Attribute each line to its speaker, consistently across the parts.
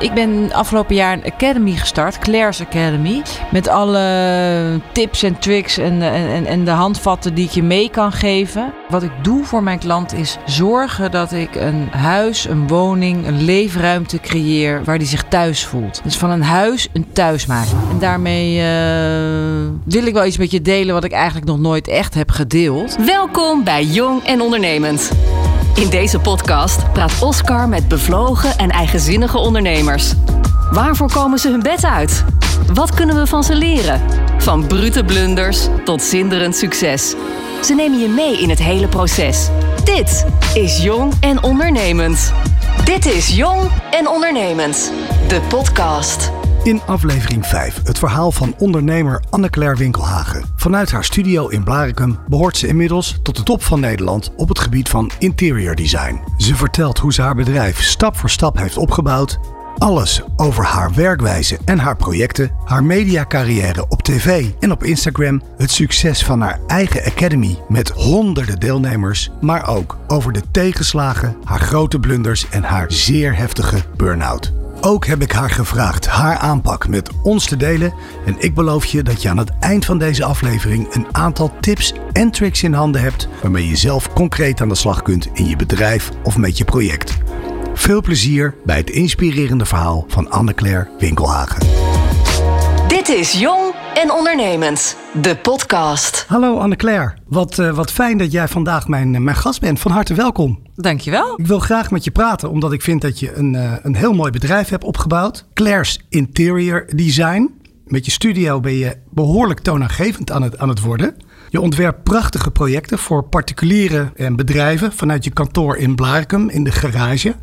Speaker 1: Ik ben afgelopen jaar een academy gestart, Claire's Academy. Met alle tips en tricks en, en, en de handvatten die ik je mee kan geven. Wat ik doe voor mijn klant is zorgen dat ik een huis, een woning, een leefruimte creëer waar die zich thuis voelt. Dus van een huis een thuis maken. En daarmee uh, wil ik wel iets met je delen wat ik eigenlijk nog nooit echt heb gedeeld.
Speaker 2: Welkom bij Jong en Ondernemend. In deze podcast praat Oscar met bevlogen en eigenzinnige ondernemers. Waarvoor komen ze hun bed uit? Wat kunnen we van ze leren? Van brute blunders tot zinderend succes. Ze nemen je mee in het hele proces. Dit is Jong en Ondernemend. Dit is Jong en Ondernemend, de podcast.
Speaker 3: In aflevering 5 het verhaal van ondernemer Anne-Claire Winkelhagen. Vanuit haar studio in Blarikum behoort ze inmiddels tot de top van Nederland op het gebied van interior design. Ze vertelt hoe ze haar bedrijf stap voor stap heeft opgebouwd. Alles over haar werkwijze en haar projecten, haar mediacarrière op tv en op Instagram, het succes van haar eigen academy met honderden deelnemers, maar ook over de tegenslagen, haar grote blunders en haar zeer heftige burn-out. Ook heb ik haar gevraagd haar aanpak met ons te delen. En ik beloof je dat je aan het eind van deze aflevering een aantal tips en tricks in handen hebt. waarmee je zelf concreet aan de slag kunt in je bedrijf of met je project. Veel plezier bij het inspirerende verhaal van Anne-Claire Winkelhagen.
Speaker 2: Dit is Jong en Ondernemend, de podcast.
Speaker 3: Hallo Anne-Claire, wat, uh, wat fijn dat jij vandaag mijn, eh, mijn gast bent. Van harte welkom.
Speaker 1: Dankjewel.
Speaker 3: Ik wil graag met je praten, omdat ik vind dat je een, uh, een heel mooi bedrijf hebt opgebouwd. Claire's Interior Design. Met je studio ben je behoorlijk toonaangevend aan het, aan het worden. Je ontwerpt prachtige projecten voor particulieren en bedrijven vanuit je kantoor in Blarikum in de garage.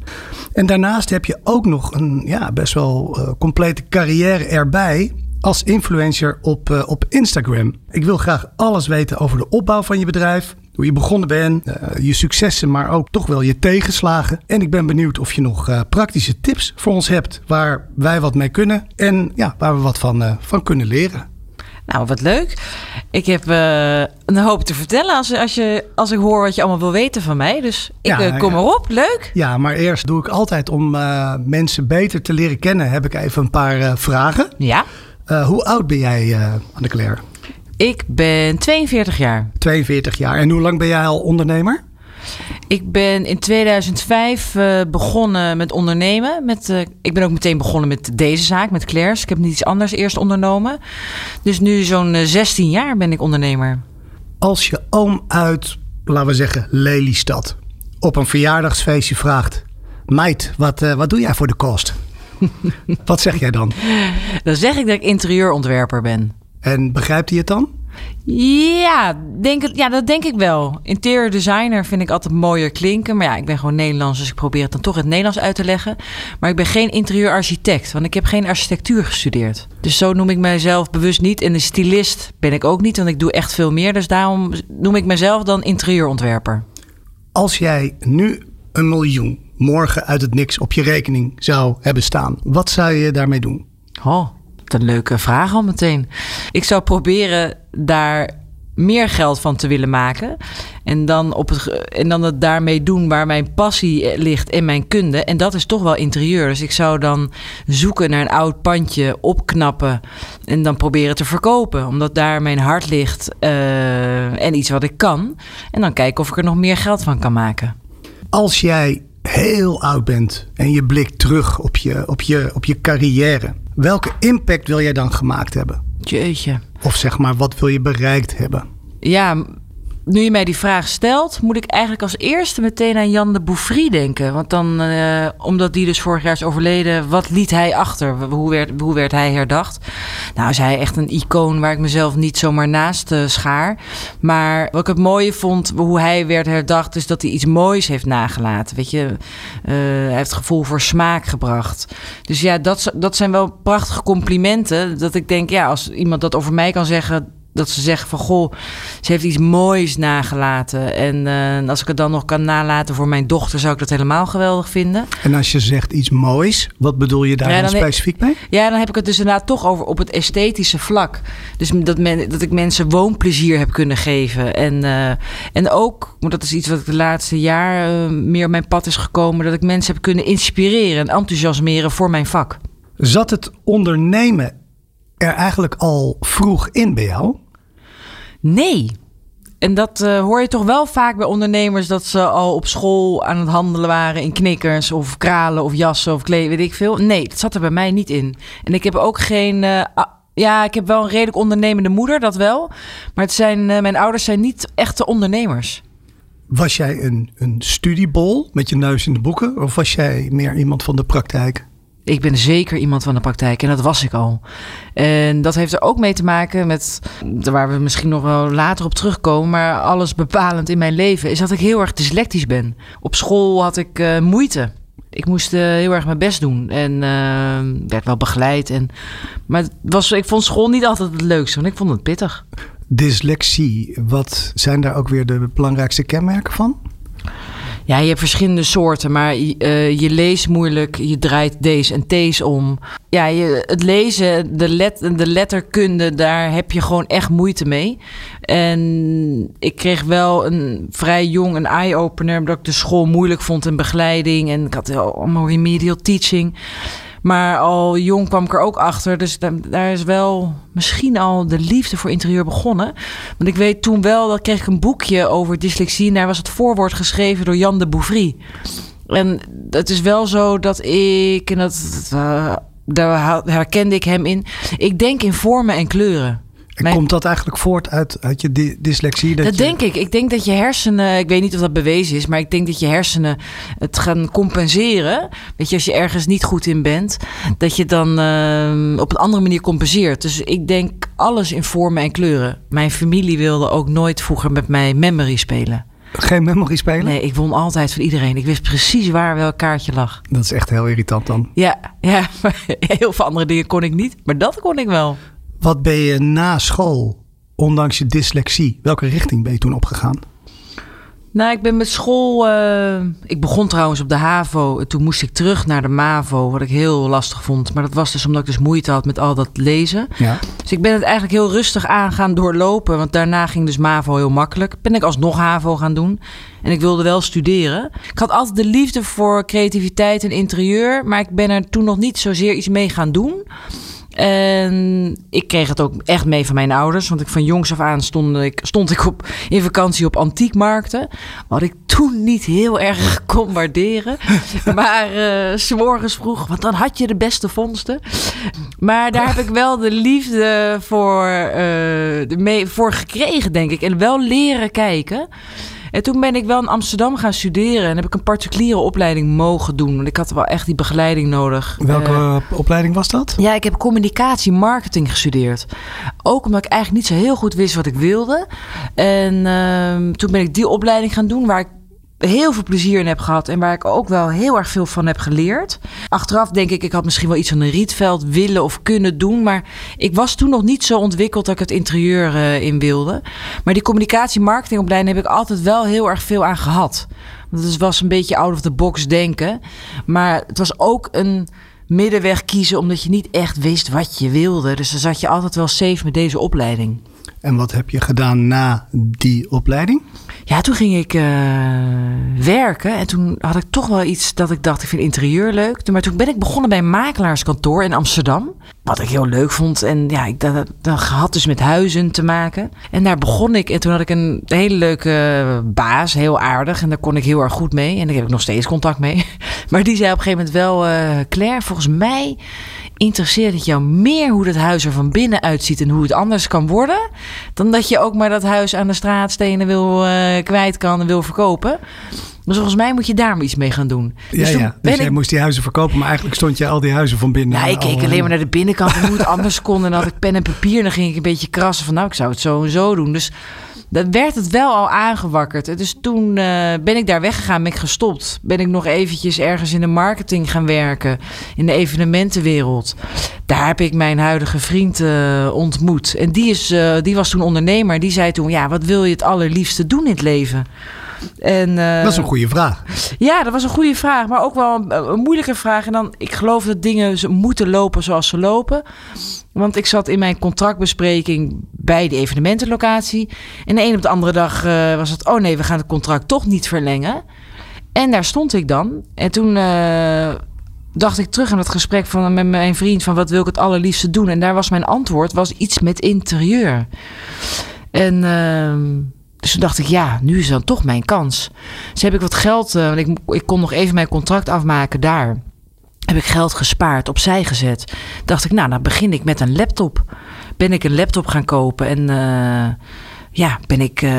Speaker 3: En daarnaast heb je ook nog een ja, best wel uh, complete carrière erbij als influencer op, uh, op Instagram. Ik wil graag alles weten over de opbouw van je bedrijf, hoe je begonnen bent, uh, je successen, maar ook toch wel je tegenslagen. En ik ben benieuwd of je nog uh, praktische tips voor ons hebt waar wij wat mee kunnen en ja, waar we wat van, van kunnen leren.
Speaker 1: Nou, wat leuk. Ik heb uh, een hoop te vertellen als, als, je, als ik hoor wat je allemaal wil weten van mij. Dus ik ja, uh, kom ja. erop. Leuk.
Speaker 3: Ja, maar eerst doe ik altijd om uh, mensen beter te leren kennen, heb ik even een paar vragen.
Speaker 1: Ja.
Speaker 3: Hoe oud ben jij, Anne-Claire?
Speaker 1: Ik ben 42 jaar.
Speaker 3: 42 jaar. En hoe lang ben jij al ondernemer?
Speaker 1: Ik ben in 2005 uh, begonnen met ondernemen. Met, uh, ik ben ook meteen begonnen met deze zaak, met Claire's. Ik heb niets anders eerst ondernomen. Dus nu zo'n uh, 16 jaar ben ik ondernemer.
Speaker 3: Als je oom uit, laten we zeggen, Lelystad... op een verjaardagsfeestje vraagt... Meid, wat, uh, wat doe jij voor de kost? wat zeg jij dan?
Speaker 1: Dan zeg ik dat ik interieurontwerper ben.
Speaker 3: En begrijpt hij het dan?
Speaker 1: Ja, denk het, ja, dat denk ik wel. Interior designer vind ik altijd mooier klinken. Maar ja, ik ben gewoon Nederlands, dus ik probeer het dan toch in het Nederlands uit te leggen. Maar ik ben geen interieurarchitect, want ik heb geen architectuur gestudeerd. Dus zo noem ik mijzelf bewust niet. En een stylist ben ik ook niet, want ik doe echt veel meer. Dus daarom noem ik mezelf dan interieurontwerper.
Speaker 3: Als jij nu een miljoen morgen uit het niks op je rekening zou hebben staan, wat zou je daarmee doen?
Speaker 1: Oh, een leuke vraag al meteen. Ik zou proberen daar meer geld van te willen maken. En dan, op het, en dan het daarmee doen waar mijn passie ligt en mijn kunde. En dat is toch wel interieur. Dus ik zou dan zoeken naar een oud pandje, opknappen. En dan proberen te verkopen. Omdat daar mijn hart ligt uh, en iets wat ik kan. En dan kijken of ik er nog meer geld van kan maken.
Speaker 3: Als jij heel oud bent en je blikt terug op je, op je, op je carrière. Welke impact wil jij dan gemaakt hebben?
Speaker 1: Jeetje.
Speaker 3: Of zeg maar, wat wil je bereikt hebben?
Speaker 1: Ja, nu je mij die vraag stelt, moet ik eigenlijk als eerste meteen aan Jan de Bouffry denken. Want dan, uh, omdat die dus vorig jaar is overleden, wat liet hij achter? Hoe werd, hoe werd hij herdacht? Nou, is hij echt een icoon waar ik mezelf niet zomaar naast uh, schaar. Maar wat ik het mooie vond, hoe hij werd herdacht, is dat hij iets moois heeft nagelaten. Weet je, uh, hij heeft gevoel voor smaak gebracht. Dus ja, dat, dat zijn wel prachtige complimenten. Dat ik denk, ja, als iemand dat over mij kan zeggen dat ze zeggen van goh, ze heeft iets moois nagelaten. En eh, als ik het dan nog kan nalaten voor mijn dochter, zou ik dat helemaal geweldig vinden.
Speaker 3: En als je zegt iets moois, wat bedoel je daar
Speaker 1: Ja,
Speaker 3: dan specifiek mee?
Speaker 1: Ja, dan heb ik het dus inderdaad toch over op het esthetische vlak. Dus dat, men, dat ik mensen woonplezier heb kunnen geven. En, eh, en ook, maar dat is iets wat ik de laatste jaar eh, meer op mijn pad is gekomen, dat ik mensen heb kunnen inspireren en enthousiasmeren voor mijn vak.
Speaker 3: Zat het ondernemen er eigenlijk al vroeg in bij jou?
Speaker 1: Nee. En dat eh, hoor je toch wel vaak bij ondernemers dat ze al op school aan het handelen waren in knikkers of kralen of jassen of kleding, weet ik veel. Nee, dat zat er bij mij niet in. En ik heb ook geen. eh, ja, ik heb wel een redelijk ondernemende moeder, dat wel. Maar het zijn, eh, mijn ouders zijn niet echte ondernemers.
Speaker 3: Was jij een, een studiebol met je neus in de boeken? Of was jij meer iemand van de praktijk?
Speaker 1: Ik ben zeker iemand van de praktijk en dat was ik al. En dat heeft er ook mee te maken met, waar we misschien nog wel later op terugkomen, maar alles bepalend in mijn leven is dat ik heel erg dyslectisch ben. Op school had ik eh, moeite. Ik moest eh, heel erg mijn best doen en eh, werd wel begeleid. En, maar het was, ik vond school niet altijd het leukste, want ik vond het pittig.
Speaker 3: Dyslexie, wat zijn daar ook weer de belangrijkste kenmerken van?
Speaker 1: Ja, je hebt verschillende soorten, maar eh, je leest moeilijk, je draait D's en T's om. Ja, je, het lezen, de, let, de letterkunde, daar heb je gewoon echt moeite mee. En ik kreeg wel een vrij jong een eye-opener, omdat ik de school moeilijk vond en begeleiding. En ik had allemaal remedial teaching. Maar al jong kwam ik er ook achter. Dus da- daar is wel misschien al de liefde voor interieur begonnen. Want ik weet toen wel, dat kreeg ik een boekje over dyslexie. En daar was het voorwoord geschreven door Jan de Bouvry. En het is wel zo dat ik, en dat, eh, daar herkende ik hem in. Ik denk in vormen en kleuren.
Speaker 3: En
Speaker 1: Mijn-
Speaker 3: komt dat eigenlijk voort uit, uit je dy- dyslexie?
Speaker 1: Dat,
Speaker 3: je-
Speaker 1: denk ik. Ik denk dat je hersenen, ik weet niet of dat bewezen is, maar ik denk dat je hersenen het gaan compenseren. Weet je, als je ergens niet goed in bent, dat je dan eh, op een andere manier compenseert. Dus ik denk alles in vormen en kleuren. Mijn familie wilde ook nooit vroeger met mij memory spelen.
Speaker 3: Geen memory spelen?
Speaker 1: Nee, ik won altijd van iedereen. Ik wist precies waar welk kaartje lag.
Speaker 3: Dat is echt heel irritant dan.
Speaker 1: Ja, ja, maar heel veel andere dingen kon ik niet, maar dat kon ik wel.
Speaker 3: Wat ben je na school, ondanks je dyslexie, welke richting ben je toen opgegaan?
Speaker 1: Nou, ik ben met school. eh, ik begon trouwens op de HAVO. En Toen moest ik terug naar de MAVO, wat ik heel lastig vond. Maar dat was dus omdat ik dus moeite had met al dat lezen.
Speaker 3: Ja.
Speaker 1: Dus ik ben het eigenlijk heel rustig aan gaan doorlopen. Want daarna ging dus MAVO heel makkelijk. Ben ik alsnog HAVO gaan doen. En ik wilde wel studeren. Ik had altijd de liefde voor creativiteit en interieur. Maar ik ben er toen nog niet zozeer iets mee gaan doen. En ik kreeg het ook echt mee van mijn ouders. Want ik van jongs af aan stond ik, stond ik op, in vakantie op antiekmarkten. Wat ik toen niet heel erg kon waarderen. Maar s morgens vroeg, want dan had je de beste vondsten. Maar daar heb ik wel de liefde voor, eh, de mee, voor gekregen, denk ik. En wel leren kijken. En toen ben ik wel in Amsterdam gaan studeren. En heb ik een particuliere opleiding mogen doen. Want ik had wel echt die begeleiding nodig.
Speaker 3: Welke
Speaker 1: Eh,
Speaker 3: opleiding was dat?
Speaker 1: ja, ik heb communicatie marketing gestudeerd. Ook omdat ik eigenlijk niet zo heel goed wist wat ik wilde. En ehm, toen ben ik die opleiding gaan doen waar ik heel veel plezier in heb gehad en waar ik ook wel heel erg veel van heb geleerd. Achteraf denk ik, ik had misschien wel iets van een rietveld willen of kunnen doen, maar ik was toen nog niet zo ontwikkeld dat ik het interieur eh, in wilde. Maar die communicatie marketingopleiding heb ik altijd wel heel erg veel aan gehad. Want het was een beetje out of the box denken, maar het was ook een middenweg kiezen omdat je niet echt wist wat je wilde. Dus dan zat je altijd wel safe met deze opleiding.
Speaker 3: En wat heb je gedaan na die opleiding?
Speaker 1: Ja, toen ging ik eh, werken en toen had ik toch wel iets dat ik dacht, ik vind interieur leuk. Maar toen ben ik begonnen bij een makelaarskantoor in Amsterdam. Wat ik heel leuk vond. En ja, ik dat, had dus met huizen te maken. En daar begon ik en toen had ik een hele leuke baas, heel aardig. En daar kon ik heel erg goed mee. En daar heb ik nog steeds contact mee. Maar die zei op een gegeven moment wel, eh Claire, volgens mij interesseert het jou meer hoe dat huis er van binnen uitziet en hoe het anders kan worden. Dan dat je ook maar dat huis aan de straatstenen wil eh, kwijt kan en wil verkopen. Dus volgens mij moet je daar maar iets mee gaan doen.
Speaker 3: Ja,
Speaker 1: toen
Speaker 3: ja. Dus jij
Speaker 1: ik-
Speaker 3: moest die huizen verkopen, maar eigenlijk stond je al die huizen van binnen.
Speaker 1: ja, ik keek
Speaker 3: al,
Speaker 1: alleen maar naar de binnenkant en hoe het anders kon. En dan had ik pen en papier en dan ging ik een beetje krassen van nou, ik zou het zo en zo doen. Dus dat werd het wel al aangewakkerd. Dus toen eh, ben ik daar weggegaan, ben ik gestopt. Ben ik nog eventjes ergens in de marketing gaan werken, in de evenementenwereld. Daar heb ik mijn huidige vriend uh, ontmoet. En die, is, uh, die was toen ondernemer. Die zei toen, ja, wat wil je het allerliefste doen in het leven?
Speaker 3: En, uh, dat is een goede vraag.
Speaker 1: Ja, dat was een goede vraag, maar ook wel een, een, moeilijke vraag. En dan, ik geloof dat dingen moeten lopen zoals ze lopen. Want ik zat in mijn contractbespreking bij de evenementenlocatie. En de een op de andere dag uh, was het, oh nee, we gaan het contract toch niet verlengen. En daar stond ik dan. En toen uh, dacht ik terug aan het gesprek van, met mijn vriend van wat wil ik het allerliefste doen. En daar was mijn antwoord, was iets met interieur. En... Dus toen dacht ik, ja, nu is dan toch mijn kans. Dus heb ik wat geld, uh, want ik, ik kon nog even mijn contract afmaken daar. Heb ik geld gespaard, opzij gezet. Dacht ik, nou, dan begin ik met een laptop. Ben ik een laptop gaan kopen en uh, ja, ben ik, uh,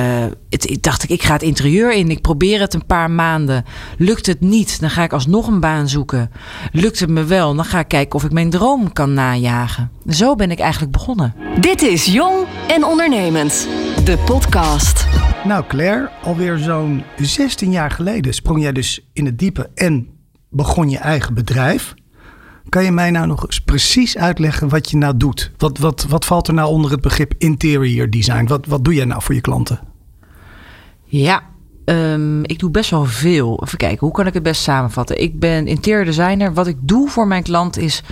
Speaker 1: het, dacht ik, ik ga het interieur in. Ik probeer het een paar maanden. Lukt het niet, dan ga ik alsnog een baan zoeken. Lukt het me wel, dan ga ik kijken of ik mijn droom kan najagen. Zo ben ik eigenlijk begonnen.
Speaker 2: Dit is Jong en Ondernemend, de podcast.
Speaker 3: Nou Claire, alweer zo'n 16 jaar geleden sprong jij dus in het diepe en begon je eigen bedrijf. Kan je mij nou nog eens precies uitleggen wat je nou doet? Wat, wat, wat valt er nou onder het begrip interior design? Wat, wat doe jij nou voor je klanten?
Speaker 1: Ja, um, ik doe best wel veel. Even kijken, hoe kan ik het best samenvatten? Ik ben interior designer. Wat ik doe voor mijn klant is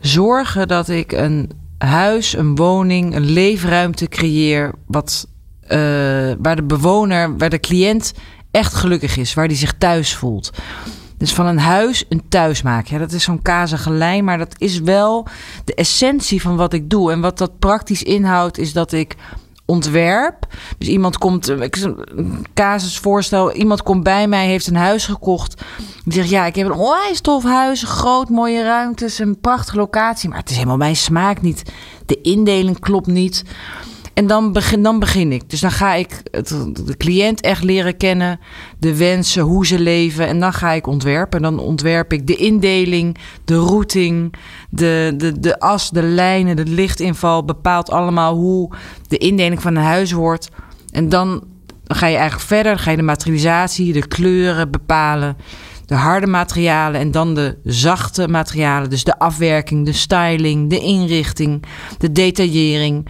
Speaker 1: zorgen dat ik een huis, een woning, een leefruimte creëer. Wat, uh, waar de bewoner, waar de cliënt echt gelukkig is, waar die zich thuis voelt. Dus van een huis een thuis maken. Ja, dat is zo'n kazige lijn, maar dat is wel de essentie van wat ik doe. En wat dat praktisch inhoudt, is dat ik ontwerp. Dus iemand komt, ik een casusvoorstel, iemand komt bij mij, heeft een huis gekocht. Die zegt, ja, ik heb een onwijs tof huis, groot, mooie ruimtes, een prachtige locatie. Maar het is helemaal mijn smaak niet. De indeling klopt niet. En dan begin, dan begin ik. Dus dan ga ik de cliënt echt leren kennen, de wensen, hoe ze leven. En dan ga ik ontwerpen. En dan ontwerp ik de indeling, de routing, de, de, de as, de lijnen, de lichtinval. Bepaalt allemaal hoe de indeling van een huis wordt. En dan ga je eigenlijk verder. Ga je de materialisatie, de kleuren bepalen. De harde materialen en dan de zachte materialen. Dus de afwerking, de styling, de inrichting, de detaillering.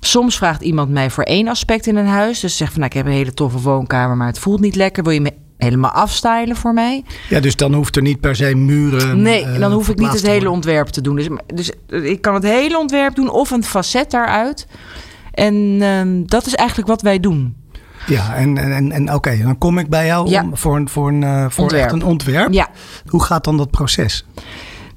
Speaker 1: Soms vraagt iemand mij voor één aspect in een huis. Dus zegt van nou, ik heb een hele toffe woonkamer, maar het voelt niet lekker. Wil je me helemaal afstylen voor mij?
Speaker 3: Ja, dus dan hoeft er niet per se muren.
Speaker 1: Nee, uh, dan hoef ik niet het hele ontwerp te doen. Dus, dus ik kan het hele ontwerp doen of een facet daaruit. En uh, dat is eigenlijk wat wij doen.
Speaker 3: Ja, en, en, en oké, dan kom ik bij jou ja. om, voor, een, voor, een, uh, voor echt een ontwerp.
Speaker 1: Ja.
Speaker 3: Hoe gaat dan dat proces?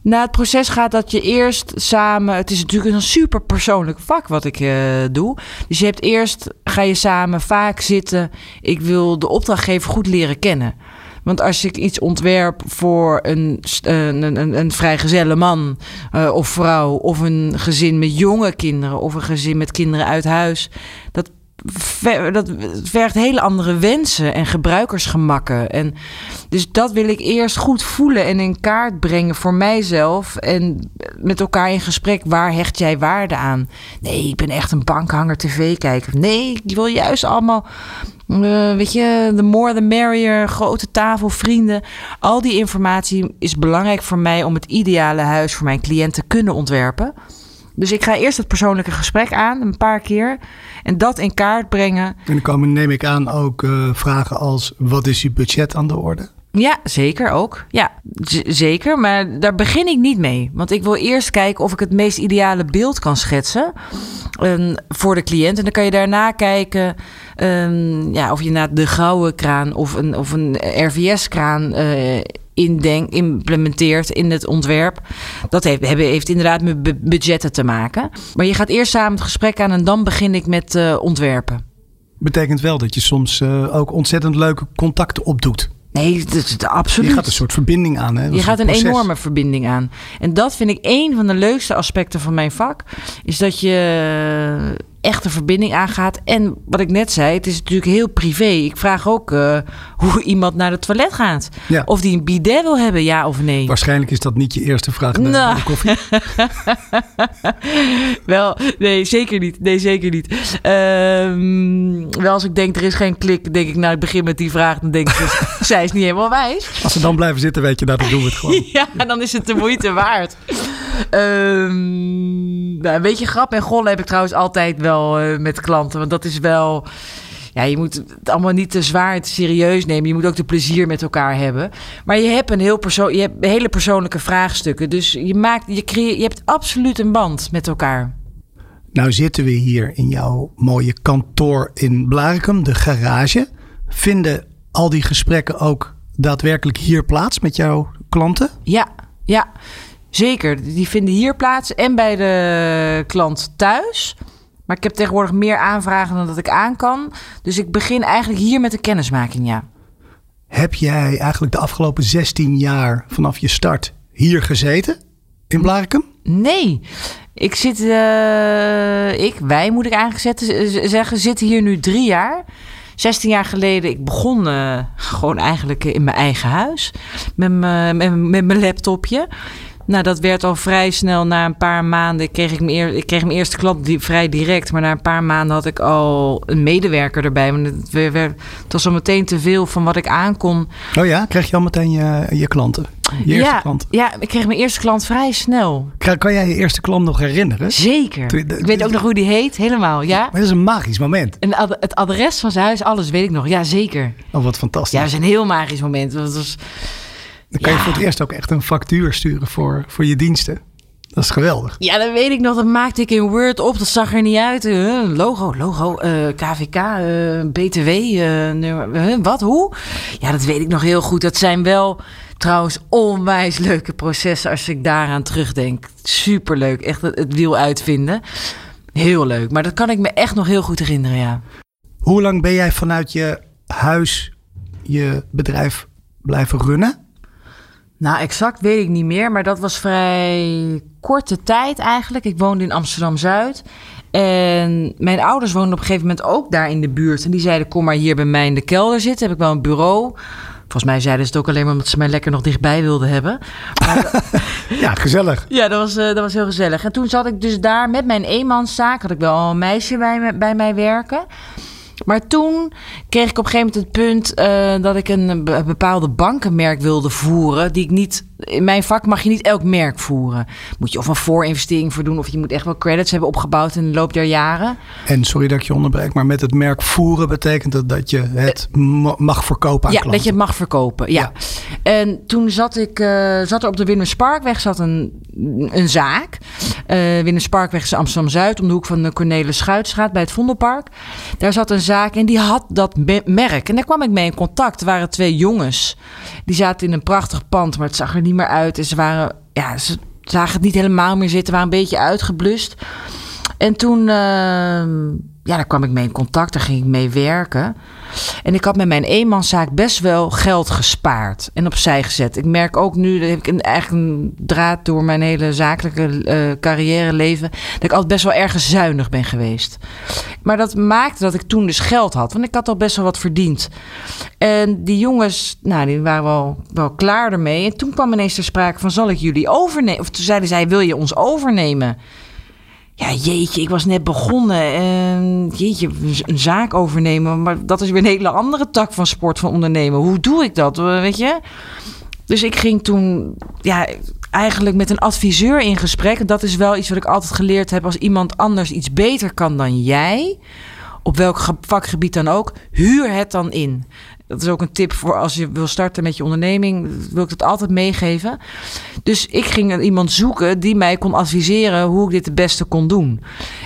Speaker 1: Nou, het proces gaat dat je eerst samen. Het is natuurlijk een super persoonlijk vak wat ik uh, doe. Dus je hebt eerst ga je samen vaak zitten. Ik wil de opdrachtgever goed leren kennen. Want als ik iets ontwerp voor een, een, een, een vrijgezelle man uh, of vrouw, of een gezin met jonge kinderen, of een gezin met kinderen uit huis, dat dat vergt hele andere wensen en gebruikersgemakken. En dus dat wil ik eerst goed voelen en in kaart brengen voor mijzelf. En met elkaar in gesprek, waar hecht jij waarde aan? Nee, ik ben echt een bankhanger tv-kijker. Nee, ik wil juist allemaal, uh, weet je, the more the merrier, grote tafel, vrienden. Al die informatie is belangrijk voor mij om het ideale huis voor mijn cliënt te kunnen ontwerpen. Dus ik ga eerst het persoonlijke gesprek aan, een paar keer. En dat in kaart brengen. En
Speaker 3: dan komen, neem ik aan, ook uh, vragen als: wat is je budget aan de orde?
Speaker 1: Ja, zeker ook. Ja, zeker. Maar daar begin ik niet mee. Want ik wil eerst kijken of ik het meest ideale beeld kan schetsen um, voor de cliënt. En dan kan je daarna kijken um, ja, of je naar de gouden kraan of een, of een RVS-kraan uh, indenk, implementeert in het ontwerp. Dat heeft, heeft inderdaad met budgetten te maken. Maar je gaat eerst samen het gesprek aan en dan begin ik met uh, ontwerpen.
Speaker 3: Betekent wel dat je soms uh, ook ontzettend leuke contacten opdoet.
Speaker 1: Nee, dat is absoluut.
Speaker 3: Je gaat een soort verbinding aan. Hè? Dat
Speaker 1: je gaat een, een enorme verbinding aan. En dat vind ik een van de leukste aspecten van mijn vak. Is dat je echt een verbinding aangaat. En wat ik net zei, het is natuurlijk heel privé. Ik vraag ook uh, hoe iemand naar het toilet gaat.
Speaker 3: Ja.
Speaker 1: Of die een bidet wil hebben, ja of nee.
Speaker 3: Waarschijnlijk is dat niet je eerste vraag naar
Speaker 1: Nou.
Speaker 3: de koffie.
Speaker 1: Wel, nee, zeker niet. Nee, zeker niet. Ehm, wel als ik denk, er is geen klik, denk ik, nou, ik begin met die vraag. Dan denk ik, zij is niet helemaal wijs.
Speaker 3: Als ze dan blijven zitten, weet je, nou, dan doen we het gewoon.
Speaker 1: Ja, dan is het de moeite waard. Ehm, nou, een beetje grap en gollen heb ik trouwens altijd wel eh, met klanten. Want dat is wel... Ja, je moet het allemaal niet te zwaar en te serieus nemen. Je moet ook de plezier met elkaar hebben. Maar je hebt een heel perso je hebt hele persoonlijke vraagstukken. Dus je, maakt, je, creë- je hebt absoluut een band met elkaar.
Speaker 3: Nou zitten we hier in jouw mooie kantoor in Blarikum, de garage. Vinden al die gesprekken ook daadwerkelijk hier plaats met jouw klanten?
Speaker 1: Ja, ja, zeker. Die vinden hier plaats en bij de klant thuis. Maar ik heb tegenwoordig meer aanvragen dan dat ik aan kan. Dus ik begin eigenlijk hier met de kennismaking, ja.
Speaker 3: Heb jij eigenlijk de afgelopen 16 jaar vanaf je start hier gezeten in Blarikum?
Speaker 1: Nee, ik zit, eh, ik, wij moet ik eigenlijk zetten, zeggen, zitten hier nu drie jaar. 16 jaar geleden, ik begon eh, gewoon eigenlijk in mijn eigen huis. Met mijn laptopje. Nou, dat werd al vrij snel. Na een paar maanden kreeg ik mijn, eer, ik kreeg mijn eerste klant die, vrij direct. Maar na een paar maanden had ik al een medewerker erbij. Want het, werd, het was al meteen te veel van wat ik aankon.
Speaker 3: Oh ja, krijg je al meteen je, je klanten? Je eerste
Speaker 1: ja,
Speaker 3: klant.
Speaker 1: ja, ik kreeg mijn eerste klant vrij snel.
Speaker 3: Kan, kan jij je eerste klant nog herinneren?
Speaker 1: Zeker.
Speaker 3: Je-
Speaker 1: Ik weet ook nog hoe die heet, helemaal. Ja.
Speaker 3: Maar dat is een magisch moment.
Speaker 1: En ad- het adres van zijn huis, alles weet ik nog. Ja, zeker.
Speaker 3: Oh, wat fantastisch.
Speaker 1: Ja, dat is een heel magisch moment. Dat was,
Speaker 3: Dan kan je voor het eerst ook echt een factuur sturen voor, voor je diensten. Dat is geweldig.
Speaker 1: ja, dat weet ik nog. Dat maakte ik in Word op. Dat zag er niet uit. Eh, logo, logo, KVK, eh, BTW, eh, nummer- eh, wat, hoe? Ja, dat weet ik nog heel goed. Dat zijn wel trouwens onwijs leuke processen als ik daaraan terugdenk. Superleuk. Echt het, het wiel uitvinden. Heel leuk. Maar dat kan ik me echt nog heel goed herinneren, ja.
Speaker 3: Hoe lang ben jij vanuit je huis je bedrijf blijven runnen?
Speaker 1: Nou, exact weet ik niet meer, maar dat was vrij korte tijd eigenlijk. Ik woonde in Amsterdam Zuid. En mijn ouders woonden op een gegeven moment ook daar in de buurt. En die zeiden: Kom maar hier bij mij in de kelder zitten. Heb ik wel een bureau. Volgens mij zeiden ze het ook alleen maar omdat ze mij lekker nog dichtbij wilden hebben.
Speaker 3: Ja, gezellig.
Speaker 1: Ja, dat was, eh, dat was heel gezellig. En toen zat ik dus daar met mijn eenmanszaak. Had ik wel een meisje bij, me, bij mij werken. Maar toen kreeg ik op een gegeven moment het punt eh, dat ik een be- bepaalde bankenmerk wilde voeren. Die ik niet. In mijn vak mag je niet elk merk voeren. Moet je of een voorinvestering voor doen, of je moet echt wel credits hebben opgebouwd in de loop der jaren.
Speaker 3: En sorry dat ik je onderbreek, maar met het merk voeren betekent dat dat je het ma- mag verkopen aan
Speaker 1: Ja,
Speaker 3: klanten.
Speaker 1: dat je het mag verkopen. Ja. En toen zat ik, eh, zat er op de Willem Parkweg zat een, een zaak. Eh Willem Parkweg is Amsterdam Zuid, om de hoek van de Cornelis Schuitstraat bij het Vondelpark. Daar zat een zaak en die had dat me- merk. En daar kwam ik mee in contact. Er waren twee jongens. Die zaten in een prachtig pand, maar het zag er niet meer uit. En ze waren, ja, ze zagen het niet helemaal meer zitten, waren een beetje uitgeblust. En toen, ehm, ja, daar kwam ik mee in contact, daar ging ik mee werken. En ik had met mijn eenmanszaak best wel geld gespaard en opzij gezet. Ik merk ook nu, dat heb ik een, eigenlijk een draad door mijn hele zakelijke eh carrière leven, dat ik altijd best wel erg zuinig ben geweest. Maar dat maakte dat ik toen dus geld had, want ik had al best wel wat verdiend. En die jongens, nou, die waren wel, wel klaar ermee. En toen kwam ineens ter sprake van, zal ik jullie overnemen? Of toen zeiden zij, wil je ons overnemen? Ja, jeetje, ik was net begonnen. En jeetje, een zaak overnemen. Maar dat is weer een hele andere tak van sport, van ondernemen. Hoe doe ik dat, eh, weet je? Dus ik ging toen ja, eigenlijk met een adviseur in gesprek. Dat is wel iets wat ik altijd geleerd heb. Als iemand anders iets beter kan dan jij, op welk ge- vakgebied dan ook, huur het dan in. Dat is ook een tip voor als je wil starten met je onderneming. Wil ik dat altijd meegeven. Dus ik ging iemand zoeken die mij kon adviseren hoe ik dit het beste kon doen.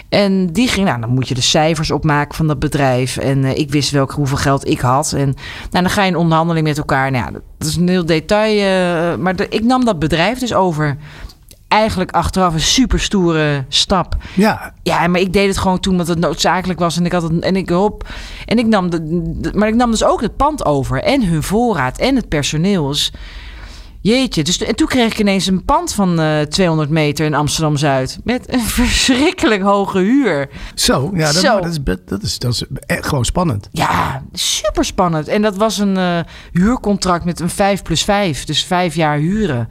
Speaker 1: En die ging, nou, dan moet je de cijfers opmaken van dat bedrijf. En eh, ik wist welk, hoeveel geld ik had. En nou, dan ga je in onderhandeling met elkaar. Nou, ja, dat is een heel detail. eh, maar ik nam dat bedrijf dus over. Eigenlijk achteraf een super stoere stap.
Speaker 3: Ja,
Speaker 1: Ja, maar ik deed het gewoon toen omdat het noodzakelijk was. En ik had het en ik hop. En ik nam de, de- maar ik nam dus ook het pand over. En hun voorraad en het personeel. Dus Jeetje, dus en toen kreeg ik ineens een pand van uh, 200 meter in Amsterdam Zuid. Met een verschrikkelijk hoge huur.
Speaker 3: Zo, ja, dat, Zo. dat, is, dat, is, dat is echt gewoon spannend.
Speaker 1: Ja, super spannend. En dat was een uh, huurcontract met een 5 plus 5, dus vijf jaar huren.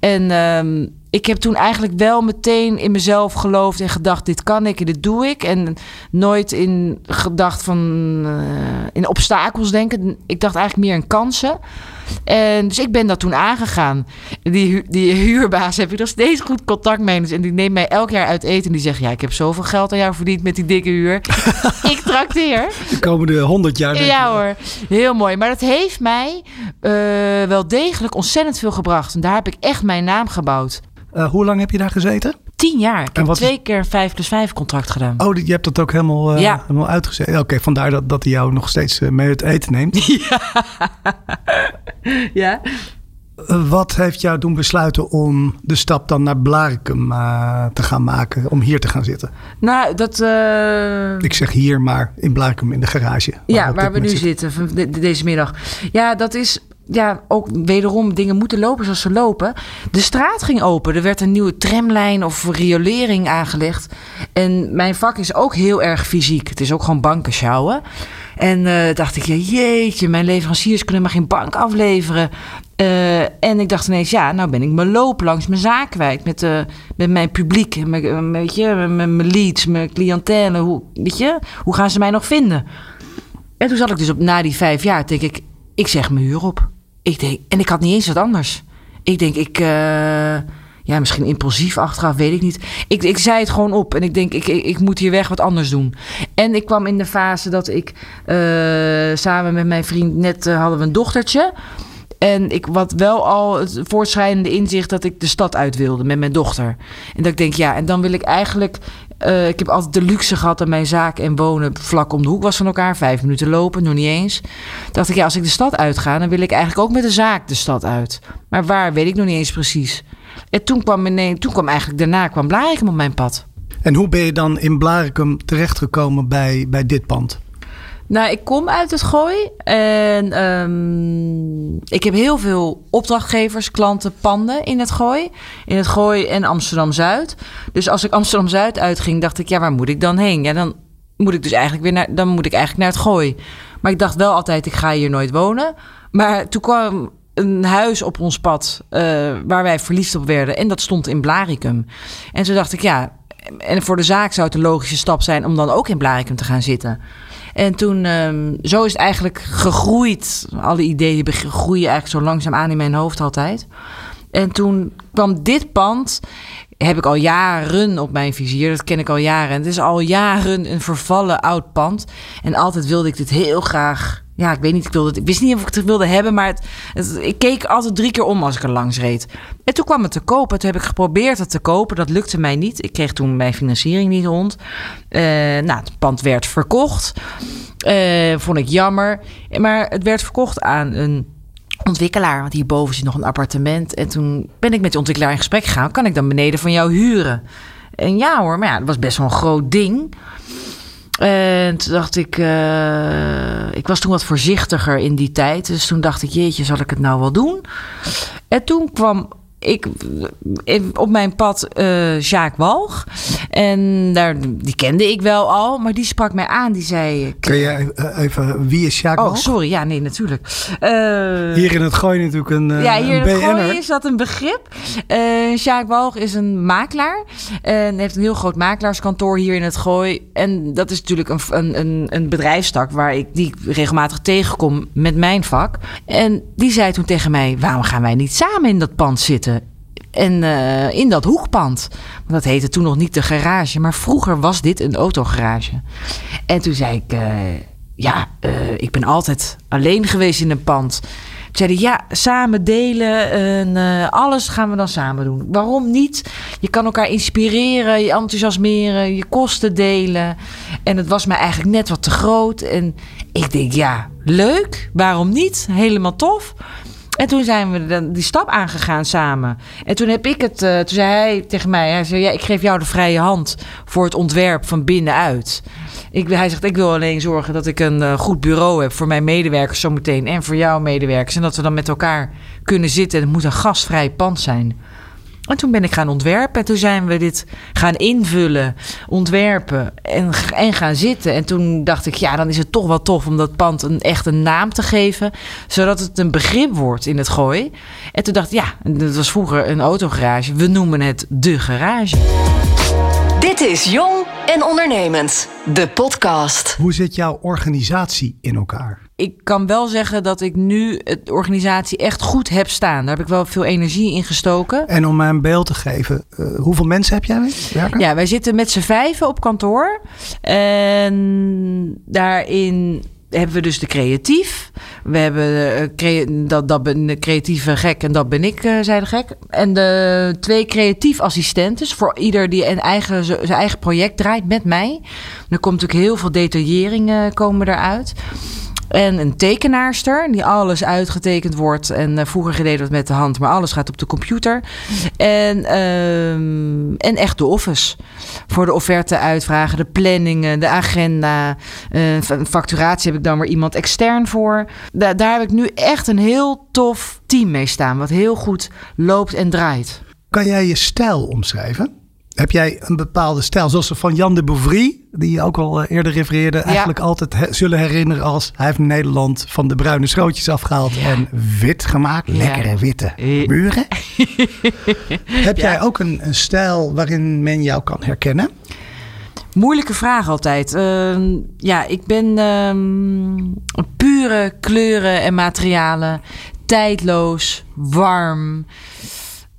Speaker 1: En uh, ik heb toen eigenlijk wel meteen in mezelf geloofd en gedacht: dit kan ik en dit doe ik. En nooit in gedacht van uh, in obstakels denken. Ik dacht eigenlijk meer in kansen. En dus ik ben dat toen aangegaan. Die, die huurbaas heb ik nog steeds goed contact mee. En die neemt mij elk jaar uit eten. En die zegt: Ja, ik heb zoveel geld aan jou verdiend met die dikke huur. ik trakteer.
Speaker 3: De komende honderd jaar.
Speaker 1: Ja hoor, heel mooi. Maar dat heeft mij uh, wel degelijk ontzettend veel gebracht. En daar heb ik echt mijn naam gebouwd.
Speaker 3: Uh, hoe lang heb je daar gezeten?
Speaker 1: Tien jaar. Ik heb twee keer 5 plus 5 contract gedaan.
Speaker 3: Oh, je hebt dat ook helemaal, uh, ja. helemaal uitgezet. Oké, okay, vandaar dat, dat hij jou nog steeds uh, mee het eten neemt.
Speaker 1: Ja. ja.
Speaker 3: Wat heeft jou doen besluiten om de stap dan naar Blarikum te gaan maken, om hier te gaan zitten?
Speaker 1: Nou, dat.
Speaker 3: Ik zeg hier, maar in Blarikum in de garage.
Speaker 1: Waar ja, waar we nu zitten, zitten deze middag. Ja, dat is ja, ook wederom dingen moeten lopen zoals ze lopen. De straat ging open. Er werd een nieuwe tramlijn of riolering aangelegd. En mijn vak is ook heel erg fysiek. Het is ook gewoon banken sjouwen. En uh, dacht ik, ja, jeetje, mijn leveranciers kunnen maar geen bank afleveren. Uh, en ik dacht ineens, ja, nou ben ik mijn loop langs mijn zaak kwijt. Met, uh, met mijn publiek, je, met, mijn leads, mijn cliëntelen. Hoe, weet je, hoe gaan ze mij nog vinden? En toen zat ik dus op, na die vijf jaar, denk ik, ik zeg mijn huur op. Ik denk, en ik had niet eens wat anders. Ik denk, ik, uh, ja, misschien impulsief achteraf, weet ik niet. Ik, ik zei het gewoon op en ik denk, ik, ik, moet hier weg wat anders doen. En ik kwam in de fase dat ik uh, samen met mijn vriend net uh, hadden we een dochtertje. En ik had wel al het voortschrijdende inzicht dat ik de stad uit wilde met mijn dochter. En dat ik denk, ja, en dan wil ik eigenlijk uh, ik heb altijd de luxe gehad dat mijn zaak en wonen vlak om de hoek was van elkaar. Vijf minuten lopen, nog niet eens. Dacht ik, ja, als ik de stad uitga, dan wil ik eigenlijk ook met de zaak de stad uit. Maar waar, weet ik nog niet eens precies. En toen kwam, toen kwam eigenlijk daarna kwam Blarikum op mijn pad.
Speaker 3: En hoe ben je dan in Blarikum terechtgekomen bij, bij dit pand?
Speaker 1: Nou, ik kom uit het gooi en um, ik heb heel veel opdrachtgevers, klanten, panden in het gooi. In het gooi en Amsterdam Zuid. Dus als ik Amsterdam Zuid uitging, dacht ik, ja, waar moet ik dan heen? Ja, dan moet ik dus eigenlijk weer naar, dan moet ik eigenlijk naar het gooi. Maar ik dacht wel altijd, ik ga hier nooit wonen. Maar toen kwam een huis op ons pad uh, waar wij verliefd op werden. En dat stond in Blaricum. En toen dacht ik, ja, en voor de zaak zou het een logische stap zijn om dan ook in Blaricum te gaan zitten. En toen, um, zo is het eigenlijk gegroeid. Alle ideeën groeien eigenlijk zo langzaam aan in mijn hoofd altijd. En toen kwam dit pand heb ik al jaren op mijn vizier. Dat ken ik al jaren. En het is al jaren een vervallen oud pand. En altijd wilde ik dit heel graag. Ja, ik weet niet. Ik, wilde, ik wist niet of ik het wilde hebben. Maar het, ik keek altijd drie keer om als ik er langs reed. En toen kwam het te kopen. Toen heb ik geprobeerd het te kopen. Dat lukte mij niet. Ik kreeg toen mijn financiering niet rond. Uh, nou, het pand werd verkocht. Uh, vond ik jammer. Maar het werd verkocht aan een ontwikkelaar. Want hierboven zit nog een appartement. En toen ben ik met de ontwikkelaar in gesprek gegaan. Kan ik dan beneden van jou huren? En ja hoor, maar ja, dat was best wel een groot ding. En toen dacht ik, uh, ik was toen wat voorzichtiger in die tijd. Dus toen dacht ik, jeetje, zal ik het nou wel doen? En toen kwam ik, op mijn pad uh, Jacques Walg. En daar, die kende ik wel al, maar die sprak mij aan. Die zei...
Speaker 3: Kun je even, wie is Jacques
Speaker 1: Oh, sorry. Ja, nee, natuurlijk.
Speaker 3: Uh, hier in het Gooi natuurlijk een uh,
Speaker 1: Ja, hier
Speaker 3: in
Speaker 1: het Gooi is dat een begrip. Jacques Walg is een makelaar. En heeft een heel groot makelaarskantoor hier in het Gooi. En dat is natuurlijk een, een, een bedrijfstak waar ik die regelmatig tegenkom met mijn vak. En die zei toen tegen mij, waarom gaan wij niet samen in dat pand zitten? En uh, in dat hoekpand. Dat heette toen nog niet de garage, maar vroeger was dit een autogarage. En toen zei ik: uh, Ja, uh, ik ben altijd alleen geweest in een pand. Zeiden ja, samen delen en alles gaan we dan samen doen. Waarom niet? Je kan elkaar inspireren, je enthousiasmeren, je kosten delen. En het was mij eigenlijk net wat te groot. En ik denk, ja, leuk, waarom niet? Helemaal tof. En toen zijn we dan die stap aangegaan samen. En toen heb ik het, uh, toen zei hij tegen mij, hij zei, ja, ik geef jou de vrije hand voor het ontwerp van binnenuit. Ik, hij zegt, ik wil alleen zorgen dat ik een uh, goed bureau heb voor mijn medewerkers zometeen en voor jouw medewerkers. En dat we dan met elkaar kunnen zitten. Het moet een gastvrij pand zijn. En toen ben ik gaan ontwerpen. En toen zijn we dit gaan invullen, ontwerpen en, en gaan zitten. En toen dacht ik, ja, dan is het toch wel tof om dat pand een, echt een naam te geven. Zodat het een begrip wordt in het gooi. En toen dacht ik, ja, dat was vroeger een autogarage. We noemen het de garage.
Speaker 2: Dit is Jong en Ondernemend, de podcast.
Speaker 3: Hoe zit jouw organisatie in elkaar?
Speaker 1: Ik kan wel zeggen dat ik nu de organisatie echt goed heb staan. Daar heb ik wel veel energie in gestoken.
Speaker 3: En om mij een beeld te geven, uh, hoeveel mensen heb jij werken?
Speaker 1: Ja, wij zitten met z'n vijven op kantoor. En daarin hebben we dus de creatief. We hebben crea dat, dat ben de creatieve gek en dat ben ik, uh, zei de gek. En de twee creatief assistentes voor ieder die een eigen, zijn eigen project draait met mij. Er komt natuurlijk heel veel detailleringen komen eruit. En een tekenaarster die alles uitgetekend wordt. En uh, vroeger gededen het met de hand, maar alles gaat op de computer. En, um, en echt de office. Voor de offerte uitvragen, de planningen, de agenda. Uh, facturatie heb ik dan weer iemand extern voor. Da daar heb ik nu echt een heel tof team mee staan. Wat heel goed loopt en draait.
Speaker 3: Kan jij je stijl omschrijven? Heb jij een bepaalde stijl, zoals van Jan de Bouvry, die je ook al eerder refereerde, eigenlijk altijd he zullen herinneren als hij heeft Nederland van de bruine schrootjes afgehaald ja. en wit gemaakt. Lekkere witte muren. Heb jij ook een, een, stijl waarin men jou kan herkennen?
Speaker 1: Moeilijke vraag altijd. Uh, ja, ik ben uh, pure kleuren en materialen. Tijdloos, warm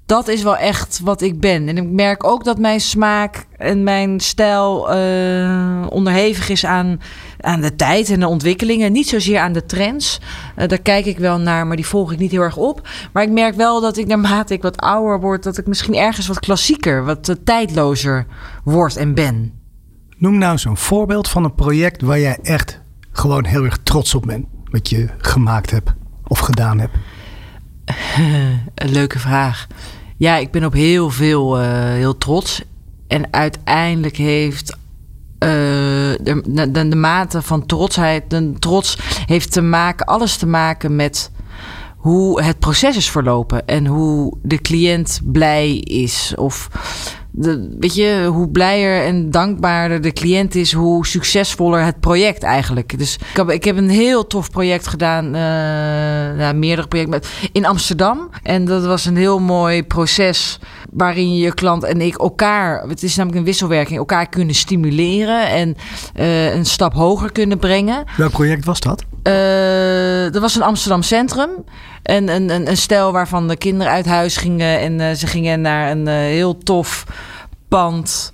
Speaker 1: dat is wel echt wat ik ben. En ik merk ook dat mijn smaak en mijn stijl uh, onderhevig is aan, aan de tijd en de ontwikkelingen. Niet zozeer aan de trends. Uh, daar kijk ik wel naar, maar die volg ik niet heel erg op. Maar ik merk wel dat ik naarmate ik wat ouder word, dat ik misschien ergens wat klassieker, wat uh, tijdlozer word en ben.
Speaker 3: Noem nou zo'n voorbeeld van een project waar jij echt gewoon heel erg trots op bent. Wat je gemaakt hebt of gedaan hebt.
Speaker 1: een leuke vraag. Ja, ik ben op heel veel uh, heel trots. En uiteindelijk heeft uh, de, de, de, mate van trotsheid, de trots heeft te maken, alles te maken met hoe het proces is verlopen en hoe de cliënt blij is. Of weet je, hoe blijer en dankbaarder de cliënt is, hoe succesvoller het project eigenlijk. Dus ik heb, ik heb een heel tof project gedaan, uh, nou, meerdere projecten in Amsterdam. En dat was een heel mooi proces waarin je klant en ik elkaar, het is namelijk een wisselwerking, elkaar kunnen stimuleren en uh, een stap hoger kunnen brengen.
Speaker 3: Welk project was dat?
Speaker 1: Uh, dat was een Amsterdam Centrum. En een, een, een stel waarvan de kinderen uit huis gingen en uh, ze gingen naar een heel tof pand.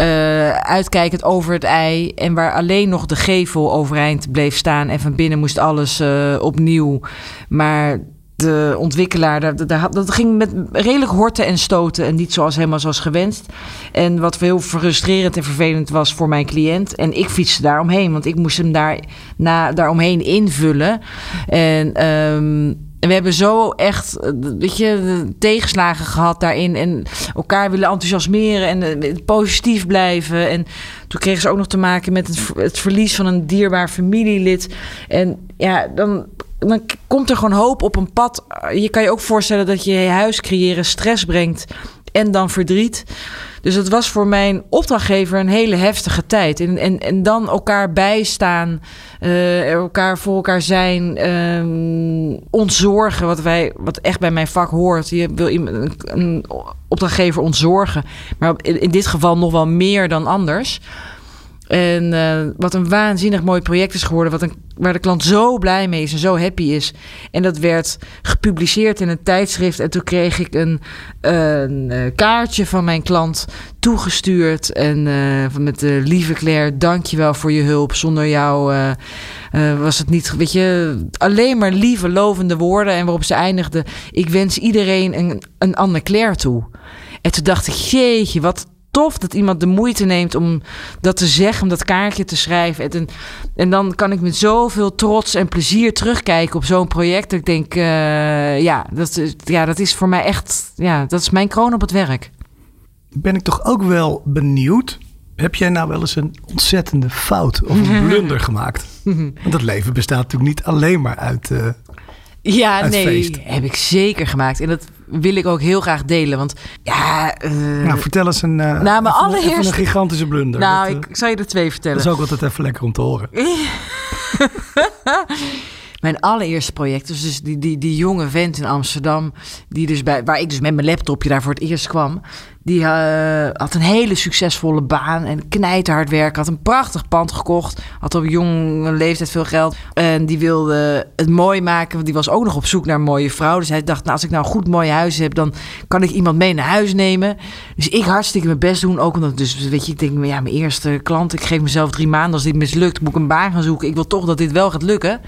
Speaker 1: Uh, uitkijkend over het ei. En waar alleen nog de gevel overeind bleef staan. En van binnen moest alles uh, opnieuw. Maar de ontwikkelaar, dat, dat, ging met redelijk horten en stoten. En niet zoals helemaal zoals gewenst. En wat heel frustrerend en vervelend was voor mijn cliënt. En ik fietste daar omheen, want ik moest hem daar, na, daar omheen invullen. En um, en we hebben zo echt, weet je, tegenslagen gehad daarin. En elkaar willen enthousiasmeren en positief blijven. En toen kregen ze ook nog te maken met het, het verlies van een dierbaar familielid. En ja, dan, dan komt er gewoon hoop op een pad. Je kan je ook voorstellen dat je je huis creëren stress brengt en dan verdriet. Dus het was voor mijn opdrachtgever een hele heftige tijd. En, en, en dan elkaar bijstaan, uh, elkaar voor elkaar zijn, um, ontzorgen, wat, wij, wat echt bij mijn vak hoort. Je wil een, een opdrachtgever ontzorgen, maar in dit geval nog wel meer dan anders. En uh, wat een waanzinnig mooi project is geworden. Wat een, waar de klant zo blij mee is en zo happy is. En dat werd gepubliceerd in een tijdschrift. En toen kreeg ik een, een uh, kaartje van mijn klant toegestuurd. En uh, met de lieve Claire, dankjewel voor je hulp. Zonder jou was het niet, weet je, alleen maar lieve, lovende woorden. En waarop ze eindigde, ik wens iedereen een, een Anne Claire toe. En toen dacht ik, jeetje, wat tof dat iemand de moeite neemt om dat te zeggen, om dat kaartje te schrijven. En, en dan kan ik met zoveel trots en plezier terugkijken op zo'n project. Dat ik denk, uh, ja, dat, ja, dat is voor mij echt, ja, dat is mijn kroon op het werk.
Speaker 3: Ben ik toch ook wel benieuwd. Heb jij nou wel eens een ontzettende fout of een blunder gemaakt? Want het leven bestaat natuurlijk niet alleen maar uit. Uh,
Speaker 1: ja, nee, heb ik zeker gemaakt. En dat wil ik ook heel graag delen. Want ja. Uh,
Speaker 3: nou, vertel eens een. Uh, nou, mijn allereerste... een gigantische blunder.
Speaker 1: Nou, ik, ik zal je er twee vertellen.
Speaker 3: Dat is ook altijd even lekker om te horen.
Speaker 1: mijn allereerste project. Dus, dus die, die, die jonge vent in Amsterdam, die dus bij, waar ik dus met mijn laptopje daar voor het eerst kwam. Die uh, had een hele succesvolle baan en knijterhard werken. Had een prachtig pand gekocht. Had op jonge leeftijd veel geld. En die wilde het mooi maken. Want die was ook nog op zoek naar een mooie vrouw. Dus hij dacht, nou, als ik nou een goed mooi huis heb... dan kan ik iemand mee naar huis nemen. Dus ik hartstikke mijn best doen. Ook omdat, dus weet je, ik denk, ja, mijn eerste klant... ik geef mezelf drie maanden. Als dit mislukt, moet ik een baan gaan zoeken. Ik wil toch dat dit wel gaat lukken.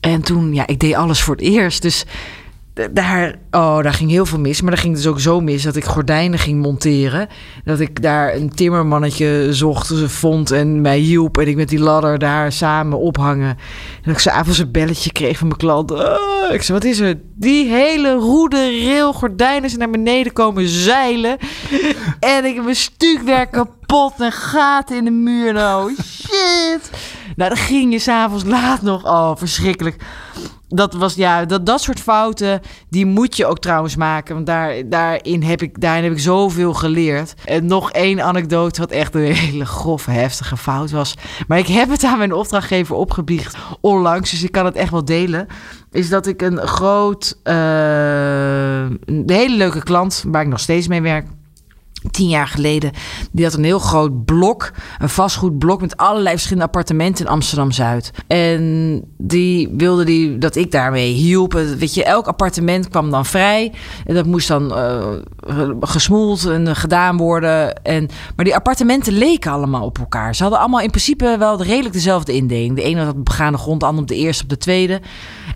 Speaker 1: En toen, ja, ik deed alles voor het eerst. Dus daar, oh, daar ging heel veel mis. Maar daar ging dus ook zo mis dat ik gordijnen ging monteren. Dat ik daar een timmermannetje zocht, vond en mij hielp. En ik met die ladder daar samen ophangen. En dat ik s'avonds een belletje kreeg van mijn klant. Oh, ik zei, wat is er? Die hele roede rail gordijnen zijn naar beneden komen zeilen. en ik mijn stukwerk kapot en gaten in de muur. Nou, shit. Nou, dan ging je s'avonds laat nog. Oh, verschrikkelijk dat was ja, dat, dat soort fouten, die moet je ook trouwens maken. Want daar, daarin, heb ik, daarin heb ik zoveel geleerd. En nog één anekdote, wat echt een hele grove, heftige fout was. Maar ik heb het aan mijn opdrachtgever opgebiecht onlangs, dus ik kan het echt wel delen. Is dat ik een groot, uh, een hele leuke klant, waar ik nog steeds mee werk tien jaar geleden. Die had een heel groot blok, een vastgoedblok met allerlei verschillende appartementen in Amsterdam Zuid. En die wilde die dat ik daarmee hielp. Weet je, elk appartement kwam dan vrij. En dat moest dan uh, gesmoeld en gedaan worden. En, maar die appartementen leken allemaal op elkaar. Ze hadden allemaal in principe wel redelijk dezelfde indeling. De ene had op begane grond, de andere op de eerste, op de tweede.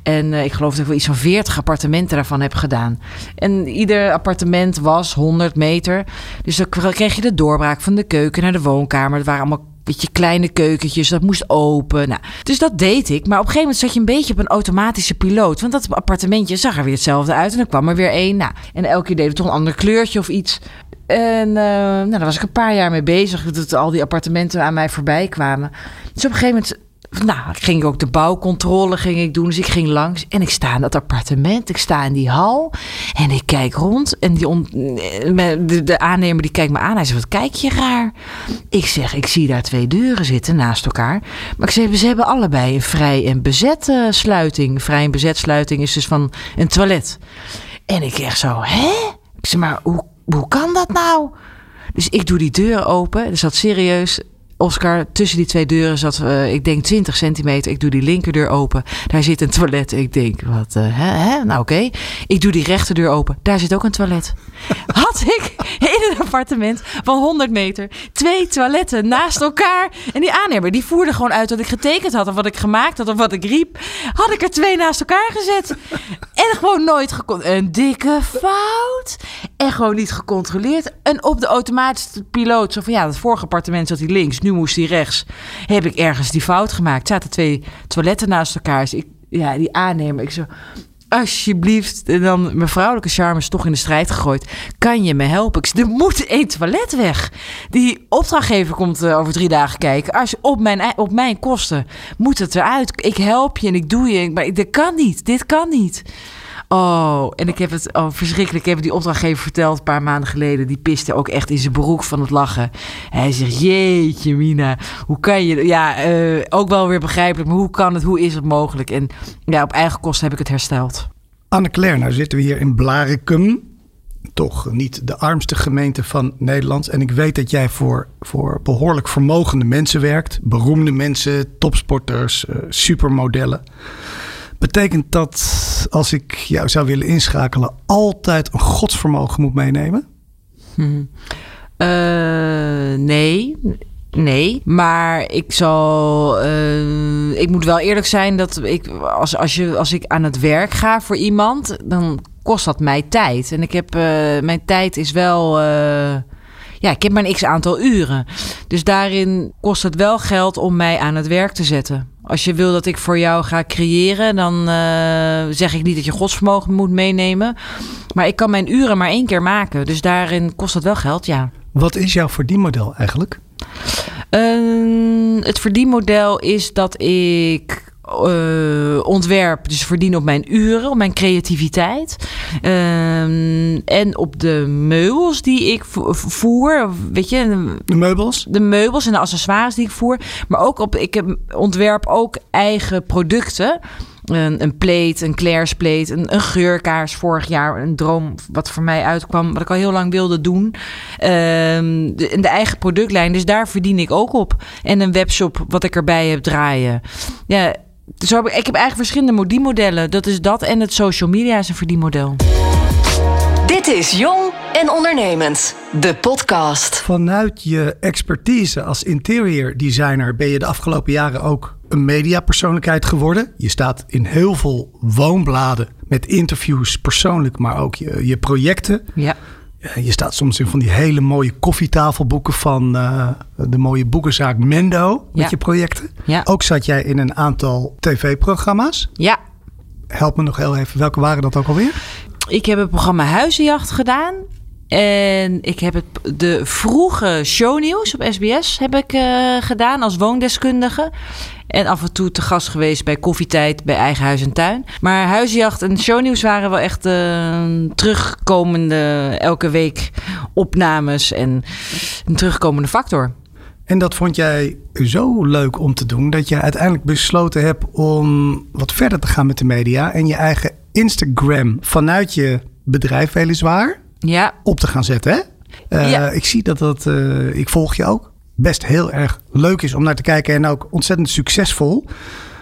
Speaker 1: En uh, ik geloof dat ik wel iets van 40 appartementen daarvan heb gedaan. En ieder appartement was 100 meter. Dus dan kreeg je de doorbraak van de keuken naar de woonkamer. Het waren allemaal beetje kleine keukentjes, dat moest open. Nou, dus dat deed ik. Maar op een gegeven moment zat je een beetje op een automatische piloot. Want dat appartementje zag er weer hetzelfde uit. En dan kwam er weer één. Nou, en elke keer deed het toch een ander kleurtje of iets. En uh, nou, daar was ik een paar jaar mee bezig. Dat al die appartementen aan mij voorbij kwamen. Dus op een gegeven moment nou, ging ik ook de bouwcontrole ging ik doen. Dus ik ging langs en ik sta in dat appartement. Ik sta in die hal en ik kijk rond. En die de, de, aannemer die kijkt me aan. Hij zegt, wat kijk je raar? Ik zeg, ik zie daar twee deuren zitten naast elkaar. Maar ik zeg, ze hebben allebei een vrij en bezet sluiting. Vrij en bezet sluiting is dus van een toilet. En ik zeg zo, hè? Ik zeg, maar hoe, hoe kan dat nou? Dus ik doe die deur open. Er zat serieus Oscar, tussen die twee deuren zat, uh, ik denk 20 centimeter. Ik doe die linkerdeur open. Daar zit een toilet. Ik denk, wat, uh, hè, hè? Nou, oké. Ik doe die rechterdeur open. Daar zit ook een toilet. Had ik in een appartement van 100 meter twee toiletten naast elkaar. En die aannemer, die voerde gewoon uit wat ik getekend had of wat ik gemaakt had of wat ik riep. Had ik er twee naast elkaar gezet. En gewoon nooit gecontroleerd. Een dikke fout. En gewoon niet gecontroleerd. En op de automatische piloot, zo van ja, het vorige appartement zat hij links nu moest hij rechts. Heb ik ergens die fout gemaakt. Zaten twee toiletten naast elkaar. Dus ik, ja, die aannemer. Ik zo, alsjeblieft. En dan mijn vrouwelijke charme is toch in de strijd gegooid. Kan je me helpen? Ik zei, er moet één toilet weg. Die opdrachtgever komt uh, over drie dagen kijken. Als op mijn, op mijn kosten moet het eruit. Ik help je en ik doe je. Maar dit kan niet. Dit kan niet. Oh, en ik heb het oh, verschrikkelijk. Ik heb die opdrachtgever verteld een paar maanden geleden. Die piste ook echt in zijn broek van het lachen. Hij zegt: Jeetje, Mina, hoe kan je. Ja, uh, ook wel weer begrijpelijk, maar hoe kan het? Hoe is het mogelijk? En ja, op eigen kosten heb ik het hersteld.
Speaker 3: Anne-Claire, nou zitten we hier in Blarikum. Toch niet de armste gemeente van Nederland. En ik weet dat jij voor, voor behoorlijk vermogende mensen werkt. Beroemde mensen, topsporters, uh, supermodellen. Betekent dat als ik jou zou willen inschakelen, altijd een godsvermogen moet meenemen?
Speaker 1: Hm. nee. Nee, maar ik zal. Uh, ik moet wel eerlijk zijn dat ik als, als, je, als ik aan het werk ga voor iemand, dan kost dat mij tijd. En ik heb. Uh, mijn tijd is wel ja, ik heb maar een x aantal uren. Dus daarin kost het wel geld om mij aan het werk te zetten. Als je wil dat ik voor jou ga creëren, dan uh, zeg ik niet dat je godsvermogen moet meenemen. Maar ik kan mijn uren maar één keer maken. Dus daarin kost dat wel geld, ja.
Speaker 3: Wat is jouw verdienmodel eigenlijk?
Speaker 1: Uh, het verdienmodel is dat ik uh, ontwerp, dus verdien op mijn uren, op mijn creativiteit. Uh, en op de meubels die ik voer. Weet je,
Speaker 3: de meubels?
Speaker 1: De meubels en de accessoires die ik voer. Maar ook op, ik ontwerp ook eigen producten. Een, een pleet, een Claire's pleet, een, een, geurkaars vorig jaar. Een droom wat voor mij uitkwam, wat ik al heel lang wilde doen. Um, de, de, eigen productlijn, dus daar verdien ik ook op. En een webshop wat ik erbij heb draaien. Ja, zo heb ik, ik heb eigenlijk verschillende verdienmodellen. Dat is dat en het social media is een verdienmodel.
Speaker 2: Dit is Jong en Ondernemend, de podcast.
Speaker 3: Vanuit je expertise als interior designer ben je de afgelopen jaren ook een mediapersoonlijkheid geworden. Je staat in heel veel woonbladen met interviews persoonlijk, maar ook je, je projecten.
Speaker 1: Ja.
Speaker 3: Je staat soms in van die hele mooie koffietafelboeken van uh, de mooie boekenzaak Mendo met
Speaker 1: Ja.
Speaker 3: je projecten.
Speaker 1: Ja.
Speaker 3: Ook zat jij in een aantal tv-programma's.
Speaker 1: Ja,
Speaker 3: Help me nog heel even, welke waren dat ook alweer?
Speaker 1: ik heb het programma Huizenjacht gedaan. En ik heb het, de vroege shownieuws op SBS heb ik eh, gedaan als woondeskundige. En af en toe te gast geweest bij Koffietijd, bij Eigen Huis en Tuin. Maar Huizenjacht en shownieuws waren wel echt eh, terugkomende elke week opnames en een terugkomende factor.
Speaker 3: En dat vond jij zo leuk om te doen dat je uiteindelijk besloten hebt om wat verder te gaan met de media en je eigen Instagram vanuit je bedrijf weliswaar
Speaker 1: Ja,
Speaker 3: op te gaan zetten. Hè? Eh,
Speaker 1: Ja.
Speaker 3: Ik zie dat dat, eh, ik volg je ook, best heel erg leuk is om naar te kijken en ook ontzettend succesvol.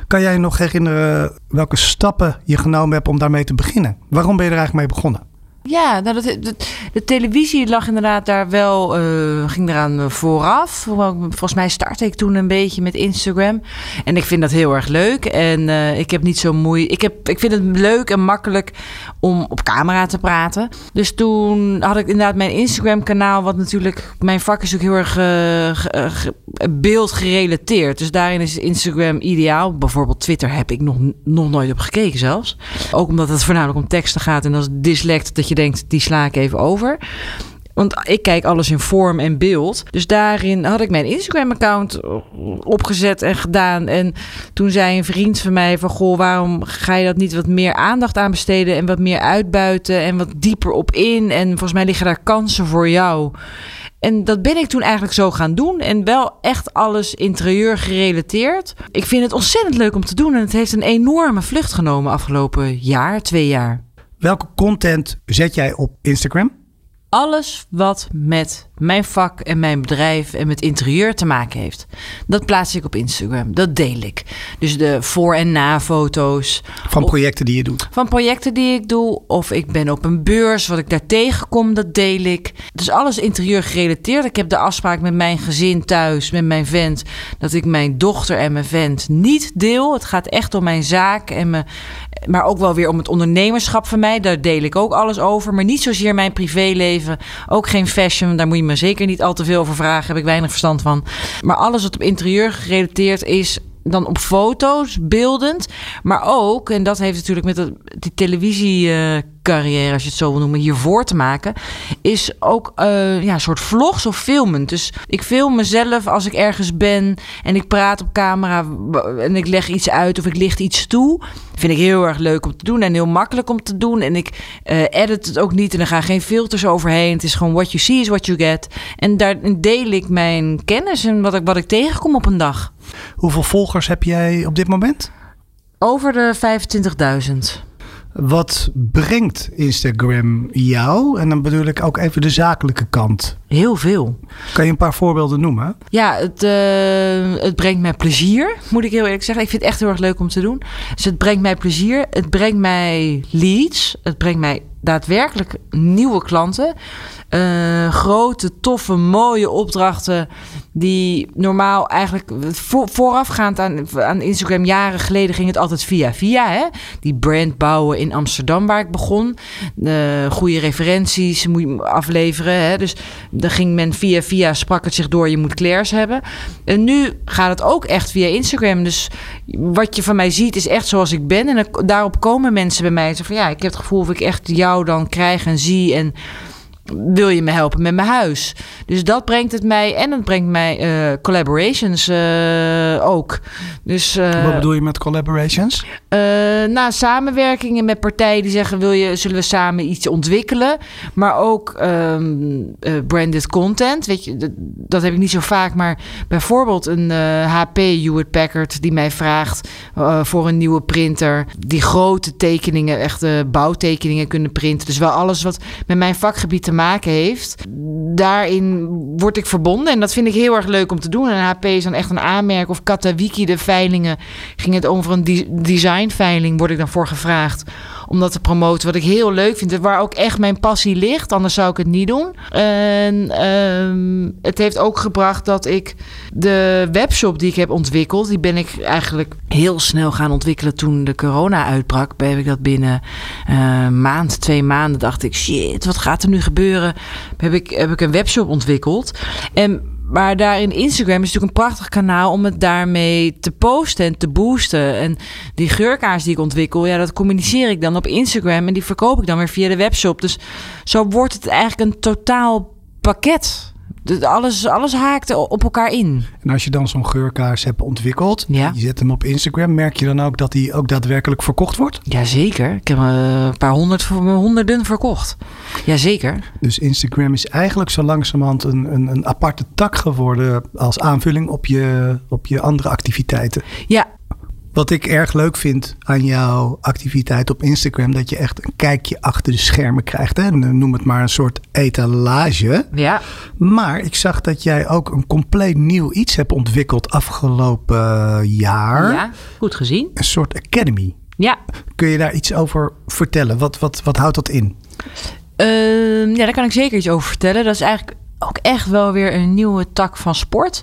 Speaker 3: Kan jij je nog herinneren welke stappen je genomen hebt om daarmee te beginnen? Waarom ben je er eigenlijk mee begonnen?
Speaker 1: Ja, nou dat, de, televisie lag inderdaad daar wel, eh, ging eraan vooraf. Volgens mij startte ik toen een beetje met Instagram. En ik vind dat heel erg leuk. En eh, ik heb niet zo moeite. Ik, heb, ik vind het leuk en makkelijk om op camera te praten. Dus toen had ik inderdaad mijn Instagram-kanaal, wat natuurlijk, mijn vak is ook heel erg eh, ge- eh, ge- beeldgerelateerd. Dus daarin is Instagram ideaal. Bijvoorbeeld Twitter heb ik nog, nog nooit op gekeken zelfs. Ook omdat het voornamelijk om teksten gaat. En als dyslect dat je denkt, die sla ik even over. Want ik kijk alles in vorm en beeld. Dus daarin had ik mijn Instagram-account opgezet en gedaan. En toen zei een vriend van mij van... Goh, waarom ga je dat niet wat meer aandacht aan besteden... en wat meer uitbuiten en wat dieper op in? En volgens mij liggen daar kansen voor jou. En dat ben ik toen eigenlijk zo gaan doen. En wel echt alles interieur gerelateerd. Ik vind het ontzettend leuk om te doen. En het heeft een enorme vlucht genomen afgelopen jaar, twee jaar.
Speaker 3: Welke content zet jij op Instagram?
Speaker 1: Alles wat met mijn vak en mijn bedrijf en met interieur te maken heeft. Dat plaats ik op Instagram. Dat deel ik. Dus de voor- en na-foto's
Speaker 3: Van projecten die je doet.
Speaker 1: van projecten die ik doe. Of ik ben op een beurs, wat ik daar tegenkom, dat deel ik. Dus alles interieur gerelateerd. Ik heb de afspraak met mijn gezin thuis, met mijn vent... dat ik mijn dochter en mijn vent niet deel. Het gaat echt om mijn zaak en mijn... Maar ook wel weer om het ondernemerschap van mij. Daar deel ik ook alles over. Maar niet zozeer mijn privéleven. Ook geen fashion. Daar moet je me zeker niet al te veel over vragen. Heb ik weinig verstand van. Maar alles wat op interieur gerelateerd is. Dan op foto's, beeldend. Maar ook, en dat heeft natuurlijk met de, die televisiecarrière, als je het zo wil noemen, hiervoor te maken. Is ook eh, ja, een soort vlogs of filmen. Dus ik film mezelf als ik ergens ben en ik praat op camera en ik leg iets uit of ik licht iets toe. Vind ik heel erg leuk om te doen en heel makkelijk om te doen. En ik eh, edit het ook niet en er gaan geen filters overheen. Het is gewoon what you see is what you get. En daar deel ik mijn kennis en wat ik, wat ik tegenkom op een dag.
Speaker 3: Hoeveel volgers heb jij op dit moment?
Speaker 1: Over de 25.000.
Speaker 3: Wat brengt Instagram jou? En dan bedoel ik ook even de zakelijke kant.
Speaker 1: Heel veel.
Speaker 3: Kan je een paar voorbeelden noemen?
Speaker 1: Ja, het, eh, het brengt mij plezier, moet ik heel eerlijk zeggen. Ik vind het echt heel erg leuk om te doen. Dus het brengt mij plezier. Het brengt mij leads. Het brengt mij daadwerkelijk nieuwe klanten. Uh, grote, toffe, mooie opdrachten. Die normaal eigenlijk voorafgaand aan, aan Instagram, jaren geleden ging het altijd via via. Hè? Die brand bouwen in Amsterdam, waar ik begon. Uh, goede referenties moet je afleveren. Hè? Dus dan ging men via via, sprak het zich door, je moet Claire's hebben. En nu gaat het ook echt via Instagram. Dus wat je van mij ziet is echt zoals ik ben. En daarop komen mensen bij mij. Zo van ja, ik heb het gevoel of ik echt jou dan krijg en zie. En wil je me helpen met mijn huis? Dus dat brengt het mij en het brengt mij uh, collaborations uh, ook. Dus, uh,
Speaker 3: Wat bedoel je met collaborations?
Speaker 1: nou, samenwerkingen met partijen die zeggen: wil je, zullen we samen iets ontwikkelen? Maar ook um, branded content. Weet je, dat, dat, heb ik niet zo vaak, maar bijvoorbeeld een HP Hewlett Packard die mij vraagt voor een nieuwe printer, die grote tekeningen, echte bouwtekeningen kunnen printen. Dus wel alles wat met mijn vakgebied te maken heeft. Daarin word ik verbonden en dat vind ik heel erg leuk om te doen. En HP is dan echt een aanmerk. Of Katawiki, de veilingen, ging het over een designveiling, word ik dan voor gevraagd om dat te promoten. Wat ik heel leuk vind, waar ook echt mijn passie ligt. Anders zou ik het niet doen. En um, het heeft ook gebracht dat ik de webshop die ik heb ontwikkeld, die ben ik eigenlijk heel snel gaan ontwikkelen toen de corona uitbrak. Heb ik dat binnen uh, maand, twee maanden dacht ik, shit, wat gaat er nu gebeuren? Heb ik, heb ik een webshop ontwikkeld. En maar daar in Instagram is natuurlijk een prachtig kanaal om het daarmee te posten en te boosten. En die geurkaars die ik ontwikkel, ja, dat communiceer ik dan op Instagram en die verkoop ik dan weer via de webshop. Dus zo wordt het eigenlijk een totaal pakket alles, alles haakt op elkaar in.
Speaker 3: En als je dan zo'n geurkaars hebt ontwikkeld, ja. je zet hem op Instagram, merk je dan ook dat die ook daadwerkelijk verkocht wordt?
Speaker 1: Jazeker. Ik heb een paar honderd, honderden verkocht. Jazeker.
Speaker 3: Dus Instagram is eigenlijk zo langzamerhand een, een, een aparte tak geworden als aanvulling op je, op je andere activiteiten.
Speaker 1: Ja,
Speaker 3: wat ik erg leuk vind aan jouw activiteit op Instagram, dat je echt een kijkje achter de schermen krijgt. Hè? Noem het maar een soort etalage.
Speaker 1: Ja.
Speaker 3: Maar ik zag dat jij ook een compleet nieuw iets hebt ontwikkeld afgelopen jaar.
Speaker 1: Ja, goed gezien.
Speaker 3: Een soort academy.
Speaker 1: Ja.
Speaker 3: Kun je daar iets over vertellen? Wat, wat, wat houdt dat in?
Speaker 1: Uh, ja, daar kan ik zeker iets over vertellen. Dat is eigenlijk ook echt wel weer een nieuwe tak van sport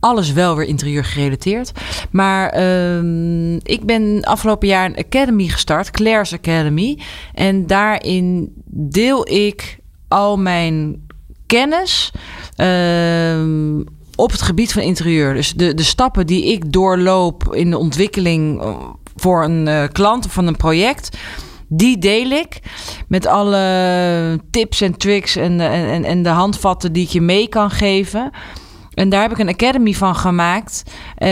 Speaker 1: alles wel weer interieur gerelateerd. Maar uh, ik ben afgelopen jaar een academy gestart, Claire's Academy. En daarin deel ik al mijn kennis uh, op het gebied van interieur. Dus de, de stappen die ik doorloop in de ontwikkeling eh, voor een uh, klant of van een project. Die deel ik met alle tips en tricks en, en, en de handvatten die ik je mee kan geven. En daar heb ik een academy van gemaakt. Uh,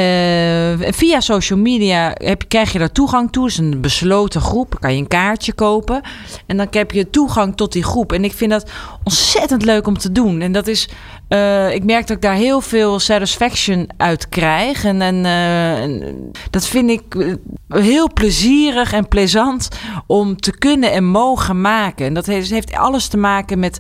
Speaker 1: via social media heb, krijg je daar toegang toe. Het is een besloten groep. Kan je een kaartje kopen. En dan heb je toegang tot die groep. En ik vind dat ontzettend leuk om te doen. En dat is. Uh, ik merk dat ik daar heel veel satisfaction uit krijg. En, en uh, dat vind ik heel plezierig en plezant om te kunnen en mogen maken. En dat heeft, heeft alles te maken met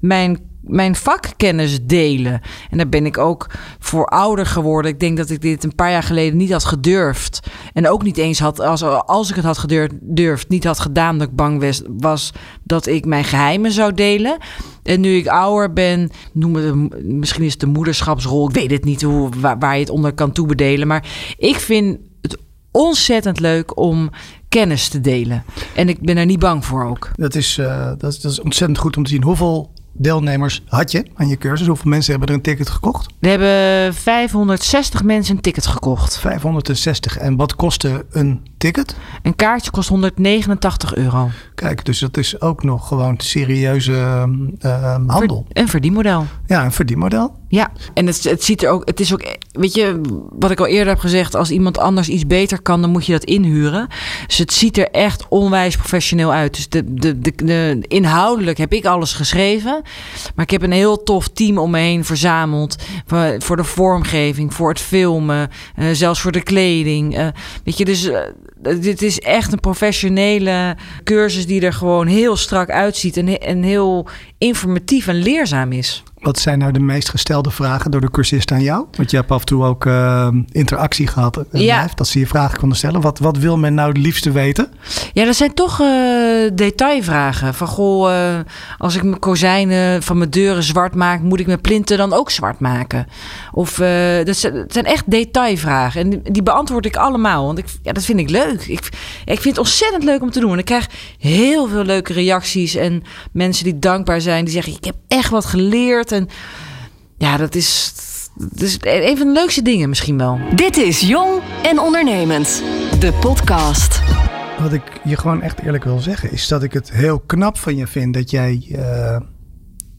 Speaker 1: mijn mijn vakkennis delen. En daar ben ik ook voor ouder geworden. Ik denk dat ik dit een paar jaar geleden niet had gedurfd. En ook niet eens had, als, als ik het had gedurfd, niet had gedaan dat ik bang was, dat ik mijn geheimen zou delen. En nu ik ouder ben, noem het, misschien is het de moederschapsrol. Ik weet het niet hoe, waar, je het onder kan toebedelen. Maar ik vind het ontzettend leuk om kennis te delen. En ik ben er niet bang voor ook.
Speaker 3: Dat is, uh, dat dat is ontzettend goed om te zien. Hoeveel deelnemers had je aan je cursus? Hoeveel mensen hebben er een ticket gekocht?
Speaker 1: We hebben 560 mensen een ticket gekocht.
Speaker 3: 560. En wat kostte een ticket?
Speaker 1: Een kaartje kost 189 euro.
Speaker 3: Kijk, dus dat is ook nog gewoon serieuze uh, handel.
Speaker 1: Een verdienmodel.
Speaker 3: Ja, een verdienmodel.
Speaker 1: Ja, en het, het ziet er ook, het is ook, weet je, wat ik al eerder heb gezegd, als iemand anders iets beter kan, dan moet je dat inhuren. Dus het ziet er echt onwijs professioneel uit. Dus de, de, de, de inhoudelijk heb ik alles geschreven, maar ik heb een heel tof team om me heen verzameld voor, voor de vormgeving, voor het filmen, uh, zelfs voor de kleding. Uh, weet je, dus uh, dit is echt een professionele cursus die er gewoon heel strak uitziet en, en heel informatief en leerzaam is.
Speaker 3: Wat zijn nou de meest gestelde vragen door de cursist aan jou? Want je hebt af en toe ook uh, interactie gehad. Uh,
Speaker 1: Ja.
Speaker 3: live, dat ze je vragen konden stellen. Wat, wat wil men nou het liefste weten?
Speaker 1: Ja, dat zijn toch eh, detailvragen. Van goh, eh, als ik mijn kozijnen van mijn deuren zwart maak, moet ik mijn plinten dan ook zwart maken? Of eh, dat, zijn, dat zijn echt detailvragen. En die, die beantwoord ik allemaal. Want ik, ja, dat vind ik leuk. Ik, ik vind het ontzettend leuk om te doen. En ik krijg heel veel leuke reacties. En mensen die dankbaar zijn, die zeggen: Ik heb echt wat geleerd. En ja, dat is, dat is een van de leukste dingen misschien wel.
Speaker 2: Dit is Jong en Ondernemend. De podcast.
Speaker 3: Wat ik je gewoon echt eerlijk wil zeggen, is dat ik het heel knap van je vind dat jij eh,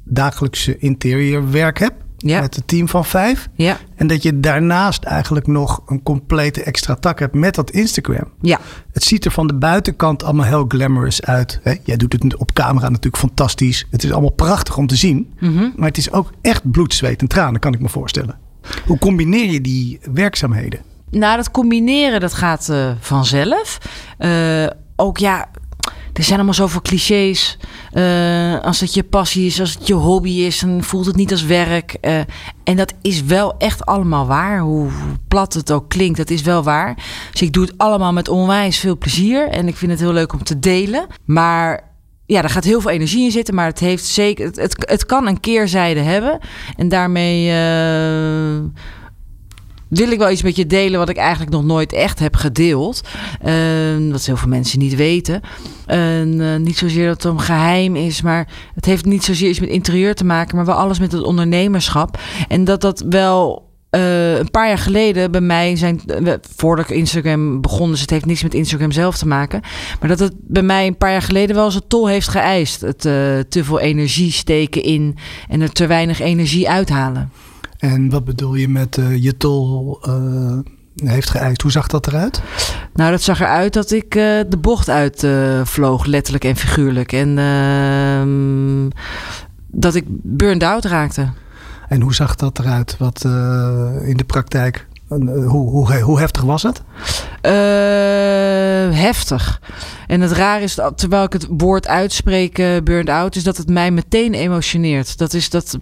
Speaker 3: dagelijkse interiorwerk hebt.
Speaker 1: Ja.
Speaker 3: Met een team van vijf.
Speaker 1: Ja,
Speaker 3: En dat je daarnaast eigenlijk nog een complete extra tak hebt met dat Instagram.
Speaker 1: ja.
Speaker 3: Het ziet er van de buitenkant allemaal heel glamorous uit. Hè? Jij doet het op camera natuurlijk fantastisch. Het is allemaal prachtig om te zien. Maar het is ook echt bloed, zweet en tranen, kan ik me voorstellen. Hoe combineer je die werkzaamheden?
Speaker 1: Nou, dat combineren, dat gaat eh, vanzelf. Eh, ook ja, er zijn allemaal zoveel clichés. Eh, als het je passie is, als het je hobby is, dan voelt het niet als werk. Eh, en dat is wel echt allemaal waar. Hoe, plat het ook klinkt, dat is wel waar. Dus ik doe het allemaal met onwijs veel plezier. En ik vind het heel leuk om te delen. Maar ja, er gaat heel veel energie in zitten, maar het heeft zeker. Het, het, het kan een keerzijde hebben. En daarmee eh, wil ik wel iets met je delen wat ik eigenlijk nog nooit echt heb gedeeld. Eh, wat heel veel mensen niet weten. En, eh, niet zozeer dat het een geheim is, maar het heeft niet zozeer iets met interieur te maken, maar wel alles met het ondernemerschap. En dat dat wel. eh, een paar jaar geleden bij mij zijn, eh, voordat ik Instagram begon, dus het heeft niks met Instagram zelf te maken, maar dat het bij mij een paar jaar geleden wel eens een tol heeft geëist. Het te veel energie steken in en er te weinig energie uithalen.
Speaker 3: En wat bedoel je met eh, je tol eh, heeft geëist? Hoe zag dat eruit?
Speaker 1: Nou, dat zag eruit dat ik eh, de bocht uit vloog, letterlijk en figuurlijk. En ehm, dat ik burned out raakte.
Speaker 3: En hoe zag dat eruit wat, in de praktijk? Hoe, hoe, hoe heftig was het?
Speaker 1: Heftig. En het raar is, dat terwijl ik het woord uitspreek, burned out, is dat het mij meteen emotioneert. Dat, is, dat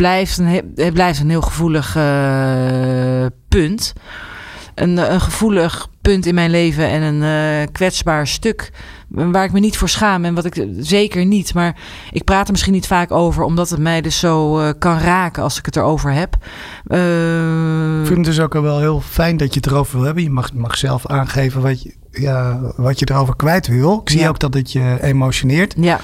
Speaker 1: blijft, een, he- het blijft een heel gevoelig eh, punt. Een, een gevoelig punt in mijn leven en een eh, kwetsbaar stuk waar ik me niet voor schaam en wat ik zeker niet. Maar ik praat er misschien niet vaak over, omdat het mij dus zo eh, kan raken als ik het erover heb.
Speaker 3: Ik vind het dus ook wel heel fijn dat je het erover wil hebben. Je mag, mag zelf aangeven wat je, ja, wat je erover kwijt wil. Ik zie
Speaker 1: Ja.
Speaker 3: ook dat het je emotioneert.
Speaker 1: ja,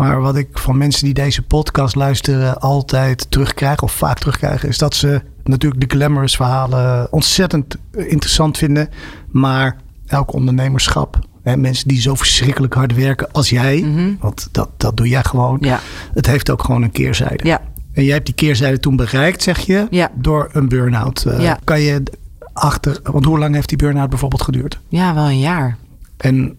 Speaker 3: Maar wat ik van mensen die deze podcast luisteren altijd terugkrijg, of vaak terugkrijgen, is dat ze natuurlijk de glamorous verhalen ontzettend interessant vinden. Maar elk ondernemerschap, hè, mensen die zo verschrikkelijk hard werken als jij,
Speaker 1: Mhm.
Speaker 3: want dat, dat doe jij gewoon,
Speaker 1: ja,
Speaker 3: het heeft ook gewoon een keerzijde.
Speaker 1: ja.
Speaker 3: En jij hebt die keerzijde toen bereikt, zeg je,
Speaker 1: Ja.
Speaker 3: door een burn-out.
Speaker 1: Ja.
Speaker 3: Kan je achter, want hoe lang heeft die burn-out bijvoorbeeld geduurd?
Speaker 1: Ja, wel een jaar.
Speaker 3: En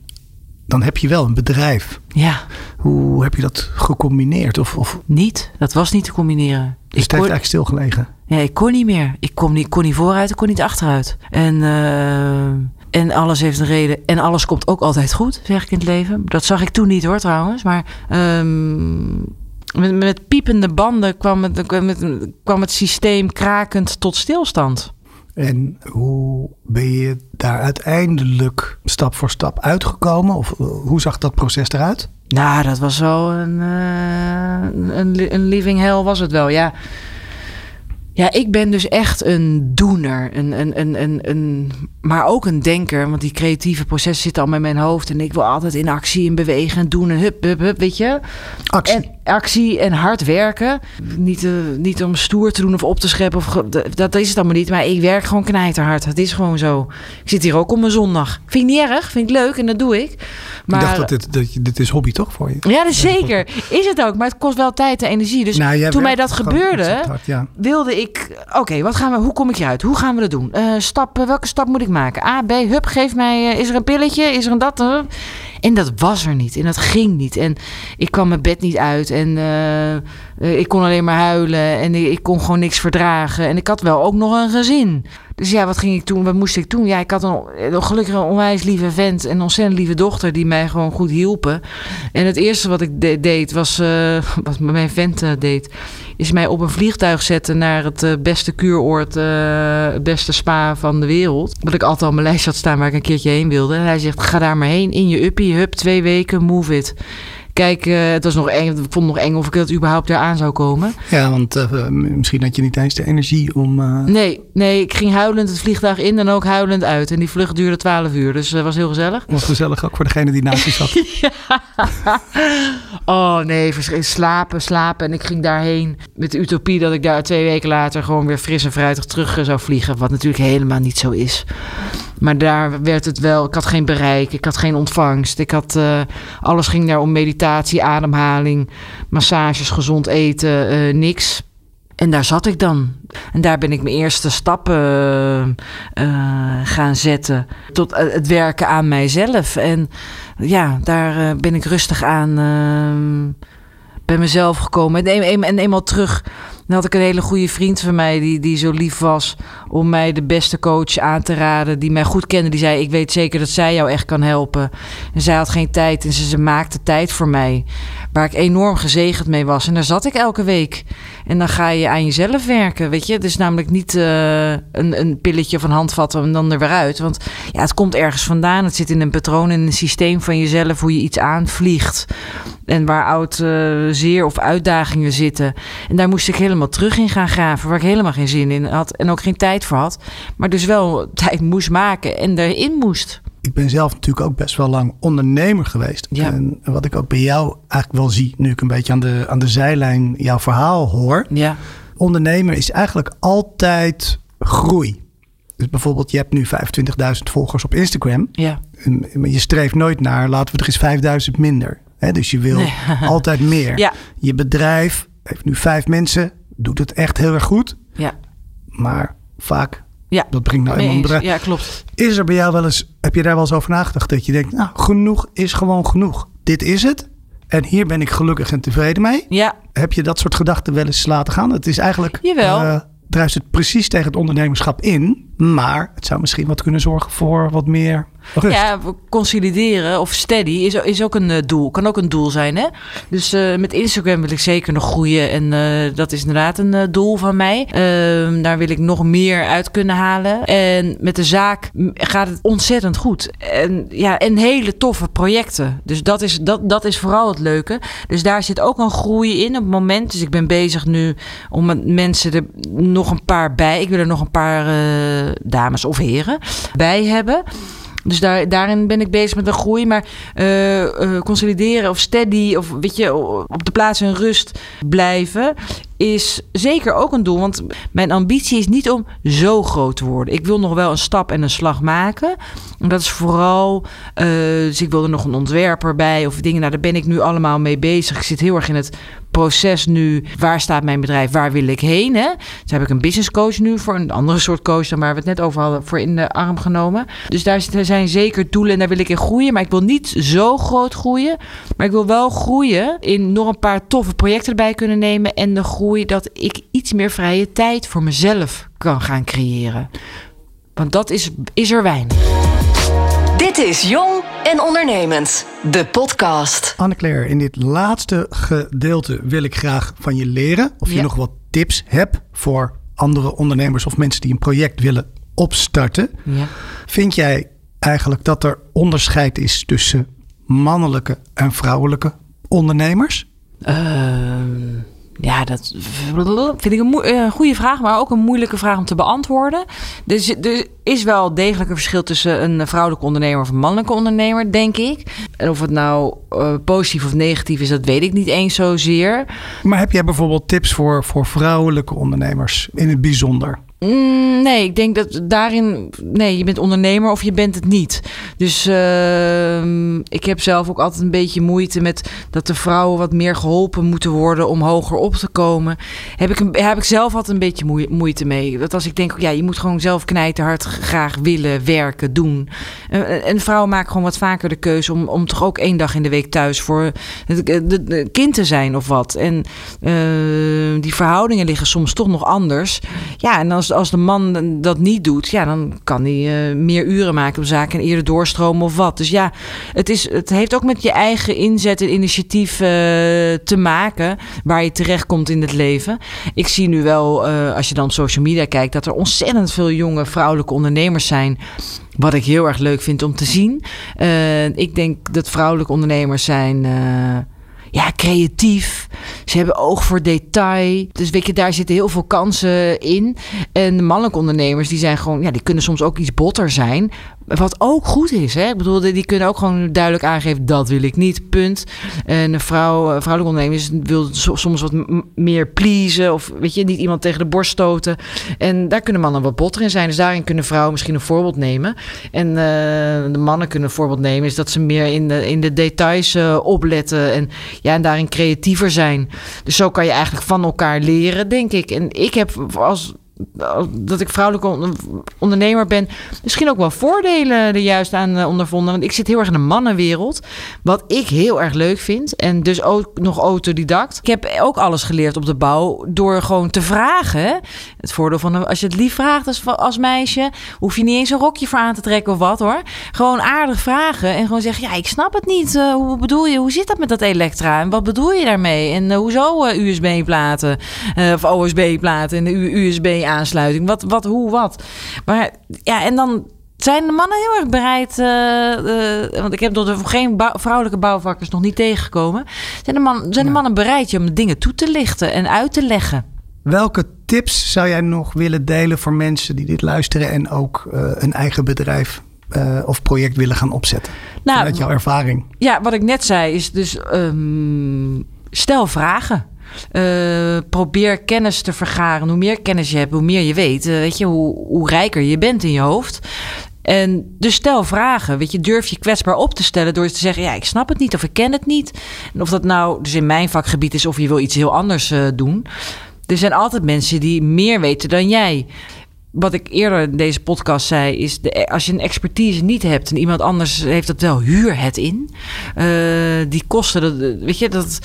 Speaker 3: dan heb je wel een bedrijf.
Speaker 1: Ja,
Speaker 3: Hoe heb je dat gecombineerd? Of, of
Speaker 1: niet. Dat was niet te combineren.
Speaker 3: is het
Speaker 1: Ik kon,
Speaker 3: heeft eigenlijk stilgelegen?
Speaker 1: ja, ik kon niet meer. Ik kon niet, kon niet vooruit, ik kon niet achteruit. En, eh, en alles heeft een reden. En alles komt ook altijd goed, zeg ik in het leven. Dat zag ik toen niet hoor trouwens. Maar ehm, met, met piepende banden kwam het, kwam, het, kwam het systeem krakend tot stilstand.
Speaker 3: En hoe ben je daar uiteindelijk stap voor stap uitgekomen? Of eh, hoe zag dat proces eruit?
Speaker 1: Nou, dat was wel een, eh, een, een living hell was het wel. Ja. Ja, ik ben dus echt een doener. Een, een, een, een, een, maar ook een denker. Want die creatieve processen zitten allemaal in mijn hoofd. En ik wil altijd in actie en bewegen en doen en hup, hup, hup, weet je.
Speaker 3: Actie.
Speaker 1: En actie en hard werken. Niet, eh, niet om stoer te doen of op te scheppen. Of, dat, dat is het allemaal niet. Maar ik werk gewoon knijterhard. Het is gewoon zo. Ik zit hier ook op mijn zondag. Vind ik niet erg. Vind ik leuk en dat doe ik. Maar,
Speaker 3: ik dacht dat dit, dat je- dit is hobby toch voor je?
Speaker 1: ja, dat is zeker. Is het ook. Maar het kost wel tijd en energie. Dus
Speaker 3: Nou,
Speaker 1: toen mij dat gebeurde,
Speaker 3: ontzettend hard, ja.
Speaker 1: wilde ik... Oké, wat gaan we? hoe kom ik hieruit? Hoe gaan we dat doen? Eh, stap, eh, welke stap moet ik maken? A, B, hup, geef mij... eh, is er een pilletje? Is er een dat? En dat was er niet. En dat ging niet. En ik kwam mijn bed niet uit. En ik kon alleen maar huilen. En ik, ik kon gewoon niks verdragen. En ik had wel ook nog een gezin. Dus ja, wat ging ik doen? Wat moest ik doen? Ja, ik had een, een gelukkig een onwijs lieve vent. En een ontzettend lieve dochter die mij gewoon goed hielpen. En het eerste wat ik de- deed was... wat mijn vent deed... is mij op een vliegtuig zetten naar het eh, beste kuuroord, het beste spa van de wereld. Wat ik altijd op mijn lijst had staan waar ik een keertje heen wilde. En hij zegt, ga daar maar heen in je uppie, hup, twee weken, move it. Kijk, uh, het was nog eng. Ik vond het nog eng of ik dat überhaupt eraan zou komen.
Speaker 3: Ja, want uh, misschien had je niet eens de energie om. Uh...
Speaker 1: Nee, nee, ik ging huilend het vliegtuig in en ook huilend uit. En die vlucht duurde 12 uur, dus dat was heel gezellig.
Speaker 3: Was gezellig ook voor degene die naast je zat.
Speaker 1: Oh nee, slapen, slapen. En ik ging daarheen met de utopie dat ik daar twee weken later gewoon weer fris en fruitig terug zou vliegen. Wat natuurlijk helemaal niet zo is. Maar daar werd het wel. Ik had geen bereik, ik had geen ontvangst. Ik had, uh, alles ging daar om meditatie, ademhaling, massages, gezond eten, uh, niks. En daar zat ik dan. En daar ben ik mijn eerste stappen uh, gaan zetten. Tot het werken aan mijzelf. En ja, daar ben ik rustig aan bij mezelf gekomen. En, een, en eenmaal terug had ik een hele goede vriend van mij die, die zo lief was om mij de beste coach aan te raden. Die mij goed kende. Die zei: Ik weet zeker dat zij jou echt kan helpen. En zij had geen tijd en ze, ze maakte tijd voor mij. Waar ik enorm gezegend mee was. En daar zat ik elke week. En dan ga je aan jezelf werken. Weet je, het is namelijk niet uh, een, een pilletje van handvatten en dan er weer uit. Want ja, het komt ergens vandaan. Het zit in een patroon, in een systeem van jezelf, hoe je iets aanvliegt. En waar oud uh, zeer of uitdagingen zitten. En daar moest ik helemaal terug in gaan graven. Waar ik helemaal geen zin in had. En ook geen tijd voor had. Maar dus wel tijd moest maken en erin moest.
Speaker 3: Ik ben zelf natuurlijk ook best wel lang ondernemer geweest.
Speaker 1: Ja.
Speaker 3: En wat ik ook bij jou eigenlijk wel zie, nu ik een beetje aan de, aan de zijlijn jouw verhaal hoor.
Speaker 1: Ja.
Speaker 3: Ondernemer is eigenlijk altijd groei. Dus bijvoorbeeld, je hebt nu 25.000 volgers op Instagram.
Speaker 1: Ja.
Speaker 3: Maar je streeft nooit naar, laten we er eens 5000 minder. He, dus je wil nee. altijd meer.
Speaker 1: Ja.
Speaker 3: Je bedrijf heeft nu vijf mensen, doet het echt heel erg goed.
Speaker 1: Ja.
Speaker 3: Maar vaak,
Speaker 1: ja.
Speaker 3: dat brengt nou eenmaal een bedrijf.
Speaker 1: Ja, klopt.
Speaker 3: Is er bij jou wel eens, heb je daar wel eens over nagedacht? Dat je denkt, nou, genoeg is gewoon genoeg. Dit is het. En hier ben ik gelukkig en tevreden mee.
Speaker 1: Ja.
Speaker 3: Heb je dat soort gedachten wel eens laten gaan? Het is eigenlijk...
Speaker 1: Jawel.
Speaker 3: Uh, druist het precies tegen het ondernemerschap in. Maar het zou misschien wat kunnen zorgen voor wat meer.
Speaker 1: Ja, consolideren of steady is, is ook een uh, doel. Kan ook een doel zijn. Hè? Dus uh, met Instagram wil ik zeker nog groeien. En uh, dat is inderdaad een doel van mij. Ehm, daar wil ik nog meer uit kunnen halen. En met de zaak gaat het ontzettend goed. En, ja, en hele toffe projecten. Dus dat is, dat, dat is vooral het leuke. Dus daar zit ook een groei in op het moment. Dus ik ben bezig nu om mensen er nog een paar bij. Ik wil er nog een paar dames of heren bij hebben. Dus daar, daarin ben ik bezig met een groei. Maar uh, uh, consolideren of steady of weet je, op de plaats in rust blijven is zeker ook een doel. Want mijn ambitie is niet om zo groot te worden. Ik wil nog wel een stap en een slag maken. En dat is vooral. Uh, dus ik wil er nog een ontwerper bij of dingen. Nou, daar ben ik nu allemaal mee bezig. Ik zit heel erg in het proces nu. Waar staat mijn bedrijf? Waar wil ik heen? Hè? Dus heb ik een business coach nu voor een andere soort coach dan waar we het net over hadden, voor in de arm genomen. Dus daar zijn zeker doelen en daar wil ik in groeien. Maar ik wil niet zo groot groeien. Maar ik wil wel groeien in nog een paar toffe projecten erbij kunnen nemen. En de groei dat ik iets meer vrije tijd voor mezelf kan gaan creëren. Want dat is, is er weinig.
Speaker 2: Dit is Jong en Ondernemend, de podcast.
Speaker 3: Anne-Claire, in dit laatste gedeelte wil ik graag van je leren of je
Speaker 1: Ja.
Speaker 3: nog wat tips hebt voor andere ondernemers of mensen die een project willen opstarten.
Speaker 1: Ja.
Speaker 3: Vind jij eigenlijk dat er onderscheid is tussen mannelijke en vrouwelijke ondernemers?
Speaker 1: Ehm, ja, dat vind ik een eh, goede vraag, maar ook een moeilijke vraag om te beantwoorden. Dus er is wel degelijk een verschil tussen een vrouwelijke ondernemer of een mannelijke ondernemer, denk ik. En of het nou eh, positief of negatief is, dat weet ik niet eens zozeer.
Speaker 3: Maar heb jij bijvoorbeeld tips voor, voor vrouwelijke ondernemers in het bijzonder?
Speaker 1: Mm, nee, ik denk dat daarin. Nee, je bent ondernemer of je bent het niet. Dus ehm, ik heb zelf ook altijd een beetje moeite met dat de vrouwen wat meer geholpen moeten worden om hoger op te komen. Heb ik, heb ik zelf altijd een beetje moe- moeite mee. Dat als ik denk, ja, je moet gewoon zelf knijterhard graag willen werken, doen. En, en vrouwen maken gewoon wat vaker de keuze om, om toch ook één dag in de week thuis voor het de, kind te zijn of wat. En eh, die verhoudingen liggen soms toch nog anders. Ja, en als, als, de man dat niet doet, ja, dan kan hij uh, meer uren maken op zaken en eerder doorstromen of wat. Dus ja, het, is, het heeft ook met je eigen inzet en initiatief uh, te maken waar je terecht komt in het leven. Ik zie nu wel, uh, als je dan op social media kijkt, dat er ontzettend veel jonge vrouwelijke ondernemers zijn. Wat ik heel erg leuk vind om te zien. ik denk dat vrouwelijke ondernemers zijn ja, creatief. Ze hebben oog voor detail. Dus weet je, daar zitten heel veel kansen in. En mannelijke ondernemers, die zijn gewoon, ja, die kunnen soms ook iets botter zijn. Wat ook goed is. Hè? Ik bedoel, die kunnen ook gewoon duidelijk aangeven: dat wil ik niet. Punt. En een vrouw, vrouwelijke ondernemers wil soms wat meer pleasen. Of weet je, niet iemand tegen de borst stoten. En daar kunnen mannen wat botter in zijn. Dus daarin kunnen vrouwen misschien een voorbeeld nemen. En uh, de mannen kunnen een voorbeeld nemen. Is dat ze meer in de, in de details uh, opletten. En, ja, en daarin creatiever zijn. Dus zo kan je eigenlijk van elkaar leren, denk ik. En ik heb als dat ik vrouwelijke ondernemer ben, misschien ook wel voordelen er juist aan eh, ondervonden. Want ik zit heel erg in de mannenwereld, wat ik heel erg leuk vind. En dus ook nog autodidact. Ik heb ook alles geleerd op de bouw door gewoon te vragen. Het voordeel van als je het lief vraagt als, meisje, hoef je niet eens een rokje voor aan te trekken of wat hoor. Gewoon aardig vragen en gewoon zeggen: Ja, ik snap het niet. Uh, hoe bedoel je? Hoe zit dat met dat elektra? En wat bedoel je daarmee? En uh, hoezo USB-platen of OSB-platen en de USB aansluiting. Wat, wat, hoe, wat. Maar ja, en dan zijn de mannen heel erg bereid. Uh, want ik heb nog geen vrouwelijke bouwvakkers nog niet tegengekomen. Zijn de, man, zijn de mannen bereid je om dingen toe te lichten en uit te leggen?
Speaker 3: Welke tips zou jij nog willen delen voor mensen die dit luisteren en ook uh, een eigen bedrijf of project willen gaan opzetten? Nou, Vanuit jouw ervaring.
Speaker 1: Ja, wat ik net zei is dus um, stel vragen. Uh, probeer kennis te vergaren. Hoe meer kennis je hebt, hoe meer je weet. Uh, weet je, hoe, hoe rijker je bent in je hoofd. En dus stel vragen. Weet je, durf je kwetsbaar op te stellen door te zeggen: Ja, ik snap het niet of ik ken het niet. En of dat nou dus in mijn vakgebied is of je wil iets heel anders uh, doen. Er zijn altijd mensen die meer weten dan jij. Wat ik eerder in deze podcast zei, is de, als je een expertise niet hebt en iemand anders heeft dat wel, huur het in. die kosten, dat, weet je, dat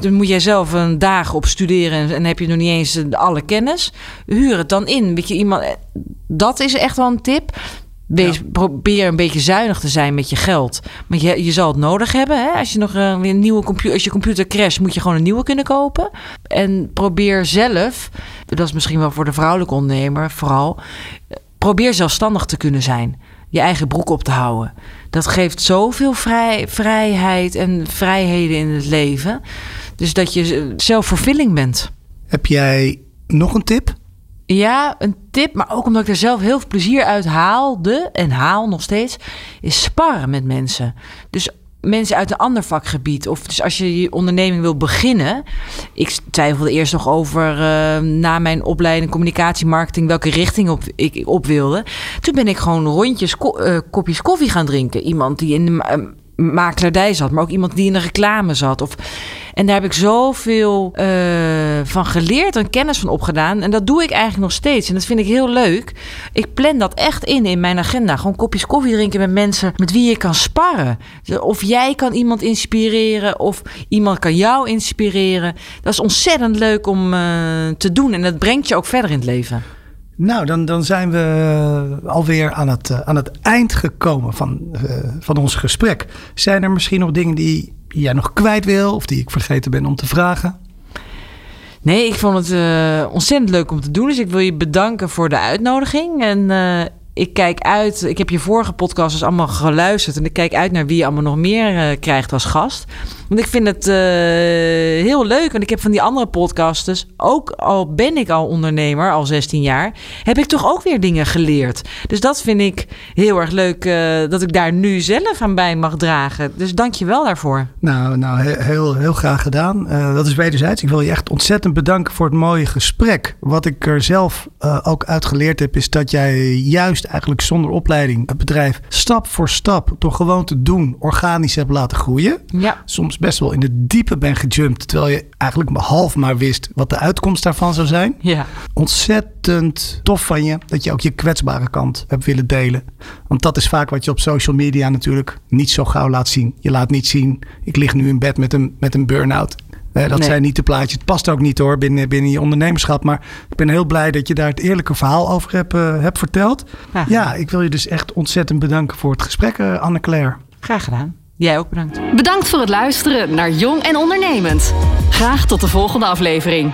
Speaker 1: dan moet jij zelf een dag op studeren en, heb je nog niet eens alle kennis. Huur het dan in. Weet je, iemand, dat is echt wel een tip. Wees, Probeer een beetje zuinig te zijn met je geld. Maar je, je zal het nodig hebben. Hè? Als je nog uh, een nieuwe computer, als je computer crasht, moet je gewoon een nieuwe kunnen kopen. En probeer zelf, dat is misschien wel voor de vrouwelijke ondernemer vooral, probeer zelfstandig te kunnen zijn. Je eigen broek op te houden. Dat geeft zoveel vrij, vrijheid en vrijheden in het leven. Dus dat je zelfvervulling bent.
Speaker 3: Heb jij nog een tip?
Speaker 1: Ja, een tip, maar ook omdat ik er zelf heel veel plezier uit haalde en haal nog steeds, is sparren met mensen. Dus mensen uit een ander vakgebied. Of dus als je je onderneming wil beginnen. Ik twijfelde eerst nog over uh, na mijn opleiding communicatiemarketing welke richting op, ik op wilde. Toen ben ik gewoon rondjes uh, kopjes koffie gaan drinken. Iemand die in de makelaardij zat, maar ook iemand die in de reclame zat. Of en daar heb ik zoveel uh, van geleerd en kennis van opgedaan. En dat doe ik eigenlijk nog steeds. En dat vind ik heel leuk. Ik plan dat echt in in mijn agenda. Gewoon kopjes koffie drinken met mensen met wie je kan sparren. Of jij kan iemand inspireren of iemand kan jou inspireren. Dat is ontzettend leuk om uh, te doen. En dat brengt je ook verder in het leven.
Speaker 3: Nou, dan, dan zijn we alweer aan het, uh, aan het eind gekomen van, uh, van ons gesprek. Zijn er misschien nog dingen die jij nog kwijt wil of die ik vergeten ben om te vragen?
Speaker 1: Nee, ik vond het ontzettend leuk om te doen. Dus ik wil je bedanken voor de uitnodiging. En ik kijk uit. Ik heb je vorige podcast dus allemaal geluisterd. En ik kijk uit naar wie je allemaal nog meer uh, krijgt als gast. Want ik vind het uh, heel leuk. Want ik heb van die andere podcasters, ook al ben ik al ondernemer, al 16 jaar, heb ik toch ook weer dingen geleerd. Dus dat vind ik heel erg leuk uh, dat ik daar nu zelf aan bij mag dragen. Dus dank je wel daarvoor.
Speaker 3: Nou, nou heel, heel graag gedaan. Dat is wederzijds. Ik wil je echt ontzettend bedanken voor het mooie gesprek. Wat ik er zelf ook uit geleerd heb, is dat jij juist eigenlijk zonder opleiding het bedrijf stap voor stap, door gewoon te doen, organisch hebt laten groeien.
Speaker 1: Ja.
Speaker 3: Soms best wel in de diepe ben gejumpt. Terwijl je eigenlijk half maar wist wat de uitkomst daarvan zou zijn.
Speaker 1: Ja.
Speaker 3: Ontzettend tof van je dat je ook je kwetsbare kant hebt willen delen. Want dat is vaak wat je op social media natuurlijk niet zo gauw laat zien. Je laat niet zien, ik lig nu in bed met een, met een burn-out. Dat
Speaker 1: Nee.
Speaker 3: zijn niet de plaatjes. Het past ook niet hoor binnen, binnen je ondernemerschap. Maar ik ben heel blij dat je daar het eerlijke verhaal over hebt, eh, hebt verteld.
Speaker 1: Graag,
Speaker 3: Ja, ik wil je dus echt ontzettend bedanken voor het gesprek, eh, Anne-Claire.
Speaker 1: graag gedaan. Jij ook bedankt.
Speaker 2: Bedankt voor het luisteren naar Jong en Ondernemend. Graag tot de volgende aflevering.